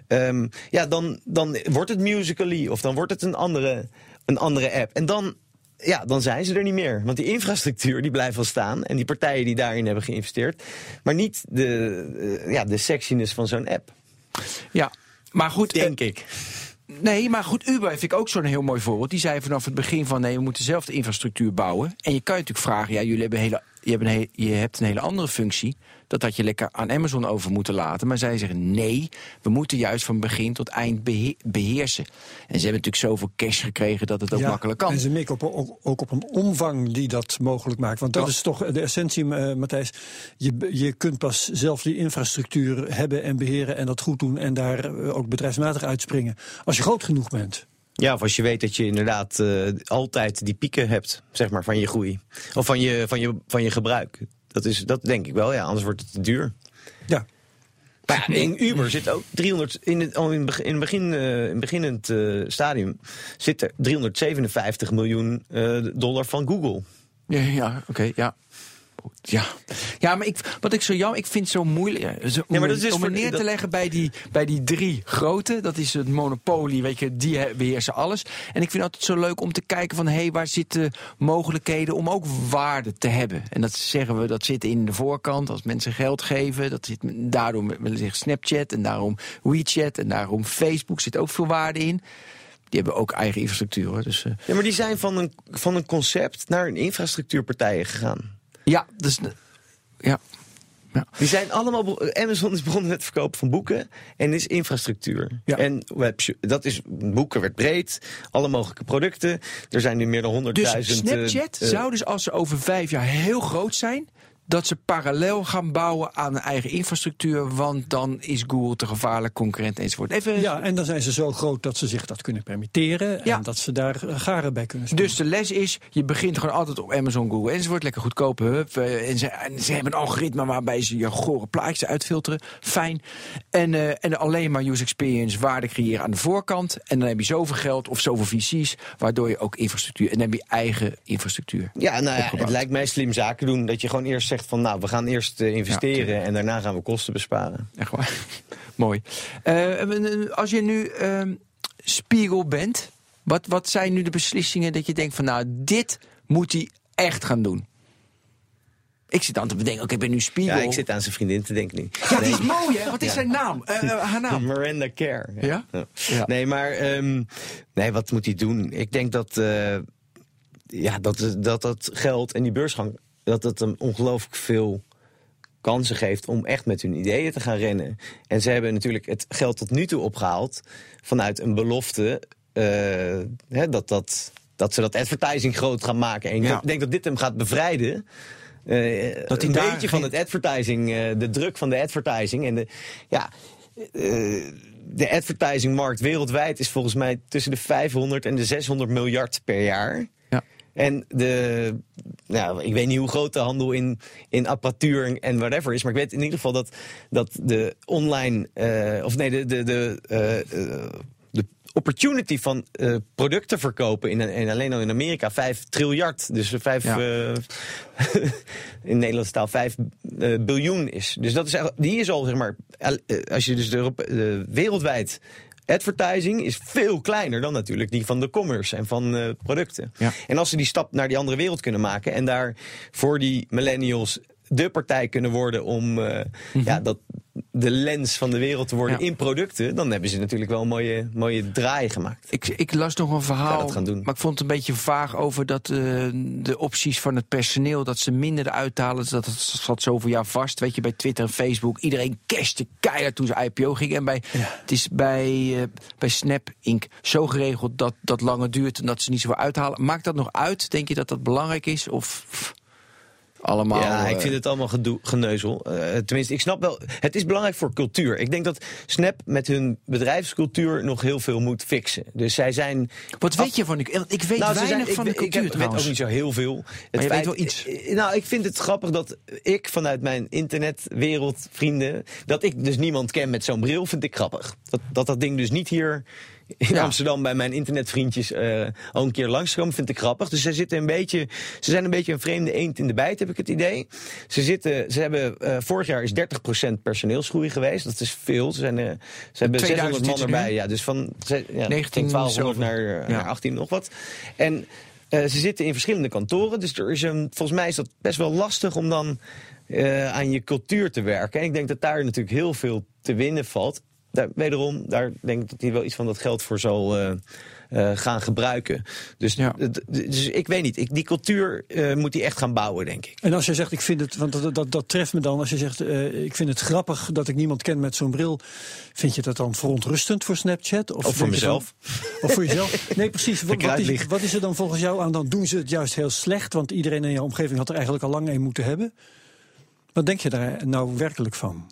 ehm, ja, dan, dan wordt het Musically of dan wordt het een andere, een andere app. En dan. Ja, dan zijn ze er niet meer. Want die infrastructuur die blijft wel staan. En die partijen die daarin hebben geïnvesteerd. Maar niet de, eh, ja, de sexiness van zo'n app. Ja, maar goed. Denk ik. Nee, maar goed, Uber vind ik ook zo'n heel mooi voorbeeld. Die zei vanaf het begin van nee, we moeten zelf de infrastructuur bouwen. En je kan je natuurlijk vragen, ja, jullie hebben hele, je, hebt een he- je hebt een hele andere functie. Dat had je lekker aan Amazon over moeten laten. Maar zij zeggen nee, we moeten juist van begin tot eind behe- beheersen. En ze hebben natuurlijk zoveel cash gekregen dat het ook Ja, makkelijk kan. En ze mikken op, ook, ook op een omvang die dat mogelijk maakt. Want dat Ja. is toch de essentie, eh, Matthijs. Je, je kunt pas zelf die infrastructuur hebben en beheren en dat goed doen. En daar eh, ook bedrijfsmatig uitspringen. Als je groot genoeg bent. Ja, of als je weet dat je inderdaad eh, altijd die pieken hebt, zeg maar, van je groei. Of van je, van je, van je gebruik. Dat, is, dat denk ik wel, ja, anders wordt het te duur. Ja. Maar ja, in Uber zit ook 300, in het, al in het begin, in het begin, eh, in het beginnend eh, stadium zit er 357 miljoen eh, dollar van Google. Ja, ja oké, ja. Ja. ja, maar ik, wat ik zo jammer, ik vind het zo moeilijk. zo- Ja, maar om, dat is om voor- het neer te dat- leggen bij die, bij die drie grote. Dat is het monopolie, weet je, die he- beheersen alles. En ik vind het altijd zo leuk om te kijken van, hé, hey, waar zitten mogelijkheden om ook waarde te hebben? En dat zeggen we, dat zit in de voorkant als mensen geld geven. Dat zit daarom Snapchat en daarom WeChat en daarom Facebook zit ook veel waarde in. Die hebben ook eigen infrastructuur, hoor. Dus eh, Ja, maar die zijn van een, van een concept naar een infrastructuurpartijen gegaan. Ja, dus ja. Die zijn allemaal. Amazon is begonnen met het verkopen van boeken en is infrastructuur. Ja. En dat is boeken werd breed, alle mogelijke producten. Er zijn nu meer dan 100.000. Dus Snapchat eh, eh, zou dus als ze over vijf jaar heel groot zijn, dat ze parallel gaan bouwen aan een eigen infrastructuur, want dan is Google te gevaarlijk concurrent enzovoort. Even, Ja, en dan zijn ze zo groot dat ze zich dat kunnen permitteren. Ja. En dat ze daar eh, garen bij kunnen sturen. Dus de les is, je begint gewoon altijd op Amazon, Google enzovoort. Lekker goedkoop, hup. eh, En ze, en ze hebben een algoritme waarbij ze je gore plaatjes uitfilteren. Fijn. En, eh, en alleen maar user experience, waarde creëren aan de voorkant. En dan heb je zoveel geld of zoveel VC's, waardoor je ook infrastructuur... En dan heb je eigen infrastructuur. Ja, nou ja, opgebouwd. het lijkt mij slim zaken doen dat je gewoon eerst zegt van nou, we gaan eerst eh, investeren en daarna gaan we kosten besparen. Echt waar. (laughs) Mooi. Eh, als je nu ehm, Spiegel bent, wat, wat zijn nu de beslissingen dat je denkt van nou, dit moet hij echt gaan doen? Ik zit aan te bedenken, oké, ik ben nu Spiegel. Ja, ik zit aan zijn vriendin te denken nu. Ja, die is mooi hè? Wat is zijn naam? Eh, haar naam? (laughs) Miranda Kerr. Ja? Ja. Nee, maar ehm, nee, wat moet hij doen? Ik denk dat, ja, dat, dat dat geld en die beursgang, dat het hem ongelooflijk veel kansen geeft om echt met hun ideeën te gaan rennen. En ze hebben natuurlijk het geld tot nu toe opgehaald vanuit een belofte eh, hè, dat, dat, dat ze dat advertising groot gaan maken. En ik Ja. denk- dat dit hem gaat bevrijden. Eh, Dat hij een beetje van het advertising, eh, de druk van de advertising. En de, ja, de advertisingmarkt wereldwijd is volgens mij tussen de 500 en de 600 miljard per jaar. En de, nou, ik weet niet hoe groot de handel in, in apparatuur en whatever is. Maar ik weet in ieder geval dat, dat de online. eh, of nee, de, de, de, eh, eh, de opportunity van eh, producten verkopen. In, in, alleen al in Amerika 5 triljard. Dus 5. Ja. (laughs) in Nederlandse taal 5 eh, biljoen is. Dus dat is, eigenlijk- die is al, zeg maar. als je dus de wereldwijd. Advertising is veel kleiner dan natuurlijk die van de commerce en van eh, producten. Ja. En als ze die stap naar die andere wereld kunnen maken en daar voor die millennials de partij kunnen worden om eh, ja, dat, de lens van de wereld te worden Mhm. Ja. in producten, dan hebben ze natuurlijk wel een mooie, mooie draai gemaakt. Ik, ik las nog een verhaal, dat gaan doen. maar ik vond het een beetje vaag over dat eh, de opties van het personeel, dat ze minder eruit halen. Dat het zat zoveel jaar vast, weet je, bij Twitter en Facebook. Iedereen cashte keihard toen ze IPO gingen. En bij, het is bij, eh, bij Snap Inc. zo geregeld dat dat langer duurt en dat ze niet zoveel uithalen. Maakt dat nog uit? Denk je dat dat belangrijk is? Of allemaal... ja, ik eh, vind het allemaal gedoe, geneuzel. Eh, tenminste, ik snap wel. Het is belangrijk voor cultuur. Ik denk dat Snap met hun bedrijfscultuur nog heel veel moet fixen. Dus zij zijn. Wat weet je van die... want Ik weet Nou, weinig zijn- van ik, de cultuur ik weet ook niet zo heel veel. Het je weet wel iets. eh, Nou, ik vind het grappig dat ik vanuit mijn internetwereld, vrienden, dat ik dus niemand ken met zo'n bril, vind ik grappig. Dat dat, dat ding dus niet hier in Ja. Amsterdam bij mijn internetvriendjes eh, al een keer langskomen, vind ik grappig. Dus ze zitten een beetje, ze zijn een beetje een vreemde eend in de bijt, heb ik het idee. Ze zitten, ze hebben eh, vorig jaar is 30% personeelsgroei geweest. Dat is veel. Ze, zijn, eh, ze hebben 2000 600 man nu, erbij. Ja, dus van ja, 19 van 1200 zoveel. naar, Ja. naar 18 nog wat. En ze zitten in verschillende kantoren. Dus er is een, volgens mij is dat best wel lastig om dan aan je cultuur te werken. En ik denk dat daar natuurlijk heel veel te winnen valt. Daar, wederom, daar denk ik dat hij wel iets van dat geld voor zal eh, eh, gaan gebruiken. Dus, Ja. dus ik weet niet. Ik, die cultuur eh, moet hij echt gaan bouwen, denk ik. En als je zegt, ik vind het, want dat, dat, dat treft me dan, als je zegt, ik vind het grappig dat ik niemand ken met zo'n bril, vind je dat dan verontrustend voor Snapchat? Of voor mezelf. dan- of voor jezelf? (laughs) Nee, precies. Wat, wat, is, wat is er dan volgens jou aan? Dan doen ze het juist heel slecht, want iedereen in jouw omgeving had er eigenlijk al lang een moeten hebben. Wat denk je daar nou werkelijk van?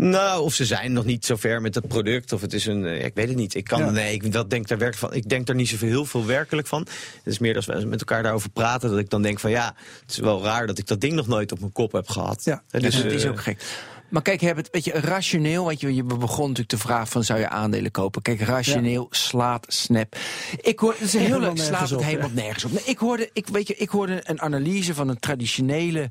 Nou, of ze zijn nog niet zo ver met het product, of het is een. eh, ik weet het niet. Ik kan. Ja. Nee, ik, dat denk, daar werk van, ik denk daar niet zoveel heel veel werkelijk van. Het is meer als we met elkaar daarover praten, dat ik dan denk van ja, het is wel raar dat ik dat ding nog nooit op mijn kop heb gehad. Ja. Hè, Dus Dus, het is eh, ook gek. maar kijk, Herbert, weet je, rationeel, weet je, je begon natuurlijk de vraag van zou je aandelen kopen? Kijk, rationeel slaat Snap. Ik hoor, het is een heel Helemaal leuk, slaat nergens het op, helemaal nergens op. Nee, ik hoorde, ik, weet je, ik hoorde een analyse van een traditionele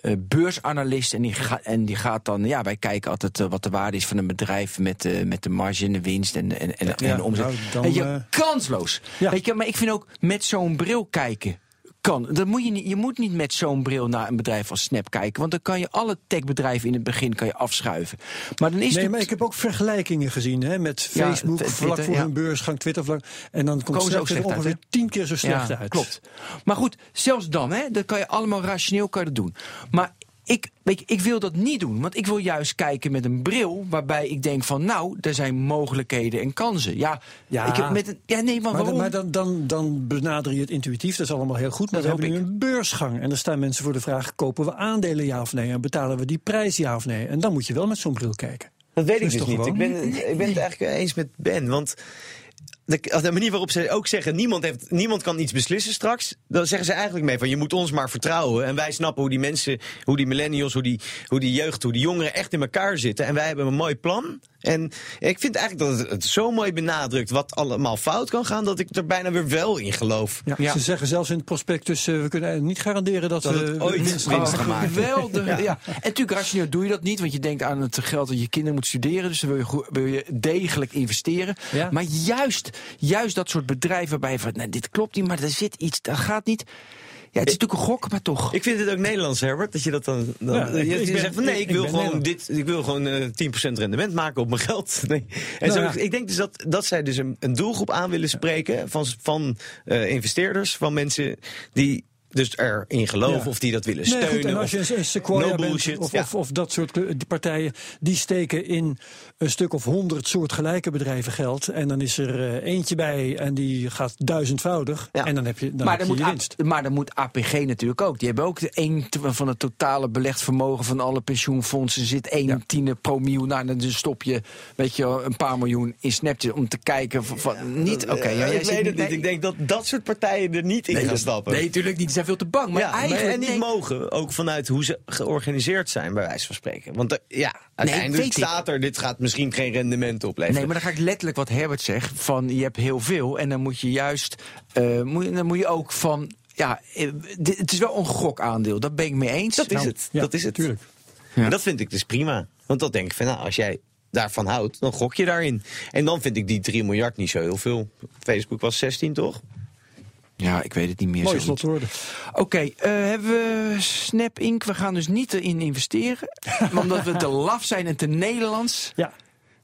eh, beursanalist. En die, ga, en die gaat dan, ja, wij kijken altijd eh, wat de waarde is van een bedrijf met, eh, met de marge en de winst en, en, en, en de omzet. nou, dan, je, kansloos. Ja. Weet je, maar ik vind ook met zo'n bril kijken. Kan. Dat moet je, niet, je moet niet met zo'n bril naar een bedrijf als Snap kijken. Want dan kan je alle techbedrijven in het begin kan je afschuiven. Maar dan is Nee, het. maar ik heb ook vergelijkingen gezien hè, met Ja, Facebook Twitter, vlak voor ja. hun beursgang, Twitter vlak. En dan komt Snap er uit, ongeveer hè? tien keer zo slecht uit. Klopt. Maar goed, zelfs dan, hè, dat kan je allemaal rationeel kan je dat doen. Maar ik, weet je, ik wil dat niet doen. Want ik wil juist kijken met een bril waarbij ik denk van... nou, er zijn mogelijkheden en kansen. Ja, Ja. Ik heb met een, ja nee, maar, Maar, waarom? dan, maar dan, dan, dan benader je het intuïtief, dat is allemaal heel goed. Maar Dat we hebben hoop nu een beursgang. En dan staan mensen voor de vraag: kopen we aandelen ja of nee? En betalen we die prijs ja of nee? En dan moet je wel met zo'n bril kijken. Dat weet ik dus toch niet. Ik ben, ik ben het eigenlijk eens met Ben. Want de, de manier waarop ze ook zeggen... Niemand, heeft, niemand kan iets beslissen straks... dan zeggen ze eigenlijk mee van... je moet ons maar vertrouwen. En wij snappen hoe die mensen, hoe die millennials... hoe die, hoe die jeugd, hoe die jongeren echt in elkaar zitten. En wij hebben een mooi plan. En ik vind eigenlijk dat het, zo mooi benadrukt... wat allemaal fout kan gaan... dat ik er bijna weer wel in geloof. Ja, Ja. Ze zeggen zelfs in het prospectus: eh, we kunnen niet garanderen dat, Dat we het ooit winst gaan maken. Geweldig. Ja. En natuurlijk, rationeel doe je dat niet, want je denkt aan het geld dat je kinderen moet studeren. Dus dan wil je, wil je degelijk investeren. Ja. Maar juist, juist dat soort bedrijven waarbij je van, nou, dit klopt niet, maar er zit iets, dat gaat niet. Ja, het is natuurlijk een gok, maar toch. Ik vind het ook Nederlands, Herbert, dat je dat dan... dan Ja, je, je ik ben- zegt van nee, ik- wil gewoon dit, ik wil gewoon eh 10% rendement maken op mijn geld. (laughs) Nee. En Nou zo, ja. ik denk dus dat, dat zij dus een, een doelgroep aan willen spreken van, van eh, investeerders, van mensen die dus erin geloven Ja. of die dat willen Nee, steunen. goed, en als je of- een, een Sequoia no bent, bullshit, of, ja. of, of dat soort die partijen, die steken in een stuk of honderd soortgelijke bedrijven geld. En dan is er eh, eentje bij en die gaat duizendvoudig. Ja. En dan heb je, dan maar, heb dan je moet je winst. A- maar dan moet APG natuurlijk ook. Die hebben ook de een van het totale belegd vermogen van alle pensioenfondsen. Zit één Ja. tiende pro-miljoen. Nou, dan stop je weet je, wel, een paar miljoen in Snapchat om te kijken. Van, niet, oké. ja, jij ik weet het niet. nee. Ik denk dat dat soort partijen er niet in Nee, gaan stappen. Nee, natuurlijk niet. Zijn veel te bang. Maar ja, maar- eigenlijk en niet nee. mogen, ook vanuit hoe ze georganiseerd zijn, bij wijze van spreken. Want eh, ja, uiteindelijk ik. staat er, dit gaat misschien geen rendement opleveren. Nee, maar dan ga ik letterlijk wat Herbert zegt. Van je hebt heel veel. En dan moet je juist. eh, moet, je- dan moet je ook van. Ja, eh, het is wel een gokaandeel. Dat ben ik mee eens. Dat is Nou, het. ja, dat is het. tuurlijk. Ja. En dat vind ik dus prima. Want dan denk ik van, nou, als jij daarvan houdt, dan gok je daarin. En dan vind ik die 3 miljard niet zo heel veel. Facebook was 16, toch? Ja, ik weet het niet meer. Zoiets. slotwoorden. Oké, eh, hebben we Snap Inc. We gaan dus niet erin investeren. (laughs) omdat we te laf zijn en te Nederlands. Ja,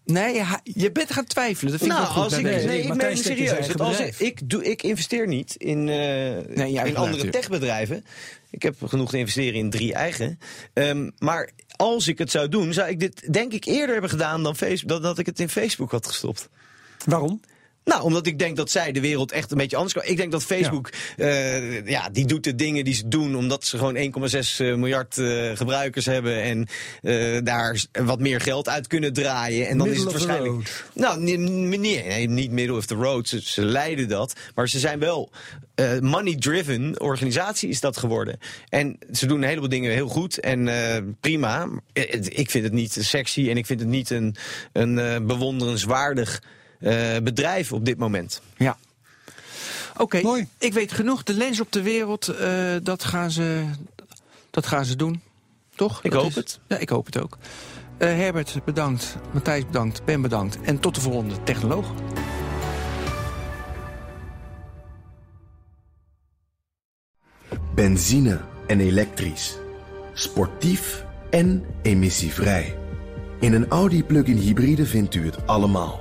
Nee, je bent gaan twijfelen. Dat vind ik nou, wel goed. als ik, nee, nee, ik meen me serieus. als ik, ik, doe, ik investeer niet in, eh, eigen in andere techbedrijven. Ik heb genoeg te investeren in drie eigen. Ehm, maar als ik het zou doen, zou ik dit denk ik eerder hebben gedaan dan, Facebook, dan dat ik het in Facebook had gestopt. waarom? Nou, omdat ik denk dat zij de wereld echt een beetje anders kan. Ik denk dat Facebook, ja. ja, die doet de dingen die ze doen omdat ze gewoon 1,6 miljard eh, gebruikers hebben en eh, daar wat meer geld uit kunnen draaien. En dan Middle is het waarschijnlijk. Nou, nee, nee, nee, niet middle of the road. Ze, ze leiden dat, maar ze zijn wel eh, money-driven organisatie is dat geworden. En ze doen een heleboel dingen heel goed en eh, prima. Eh, Ik vind het niet sexy en ik vind het niet een, een eh, bewonderenswaardig eh, bedrijf op dit moment. Ja. Oké, Mooi. ik weet genoeg. De lens op de wereld, eh, dat, gaan ze, dat gaan ze doen. Toch? Ik Dat hoop is- het. Ja, ik hoop het ook. Eh, Herbert, bedankt. Matthijs, bedankt. Ben, bedankt. En tot de volgende technoloog. Benzine en elektrisch. Sportief en emissievrij. In een Audi plug-in hybride vindt u het allemaal.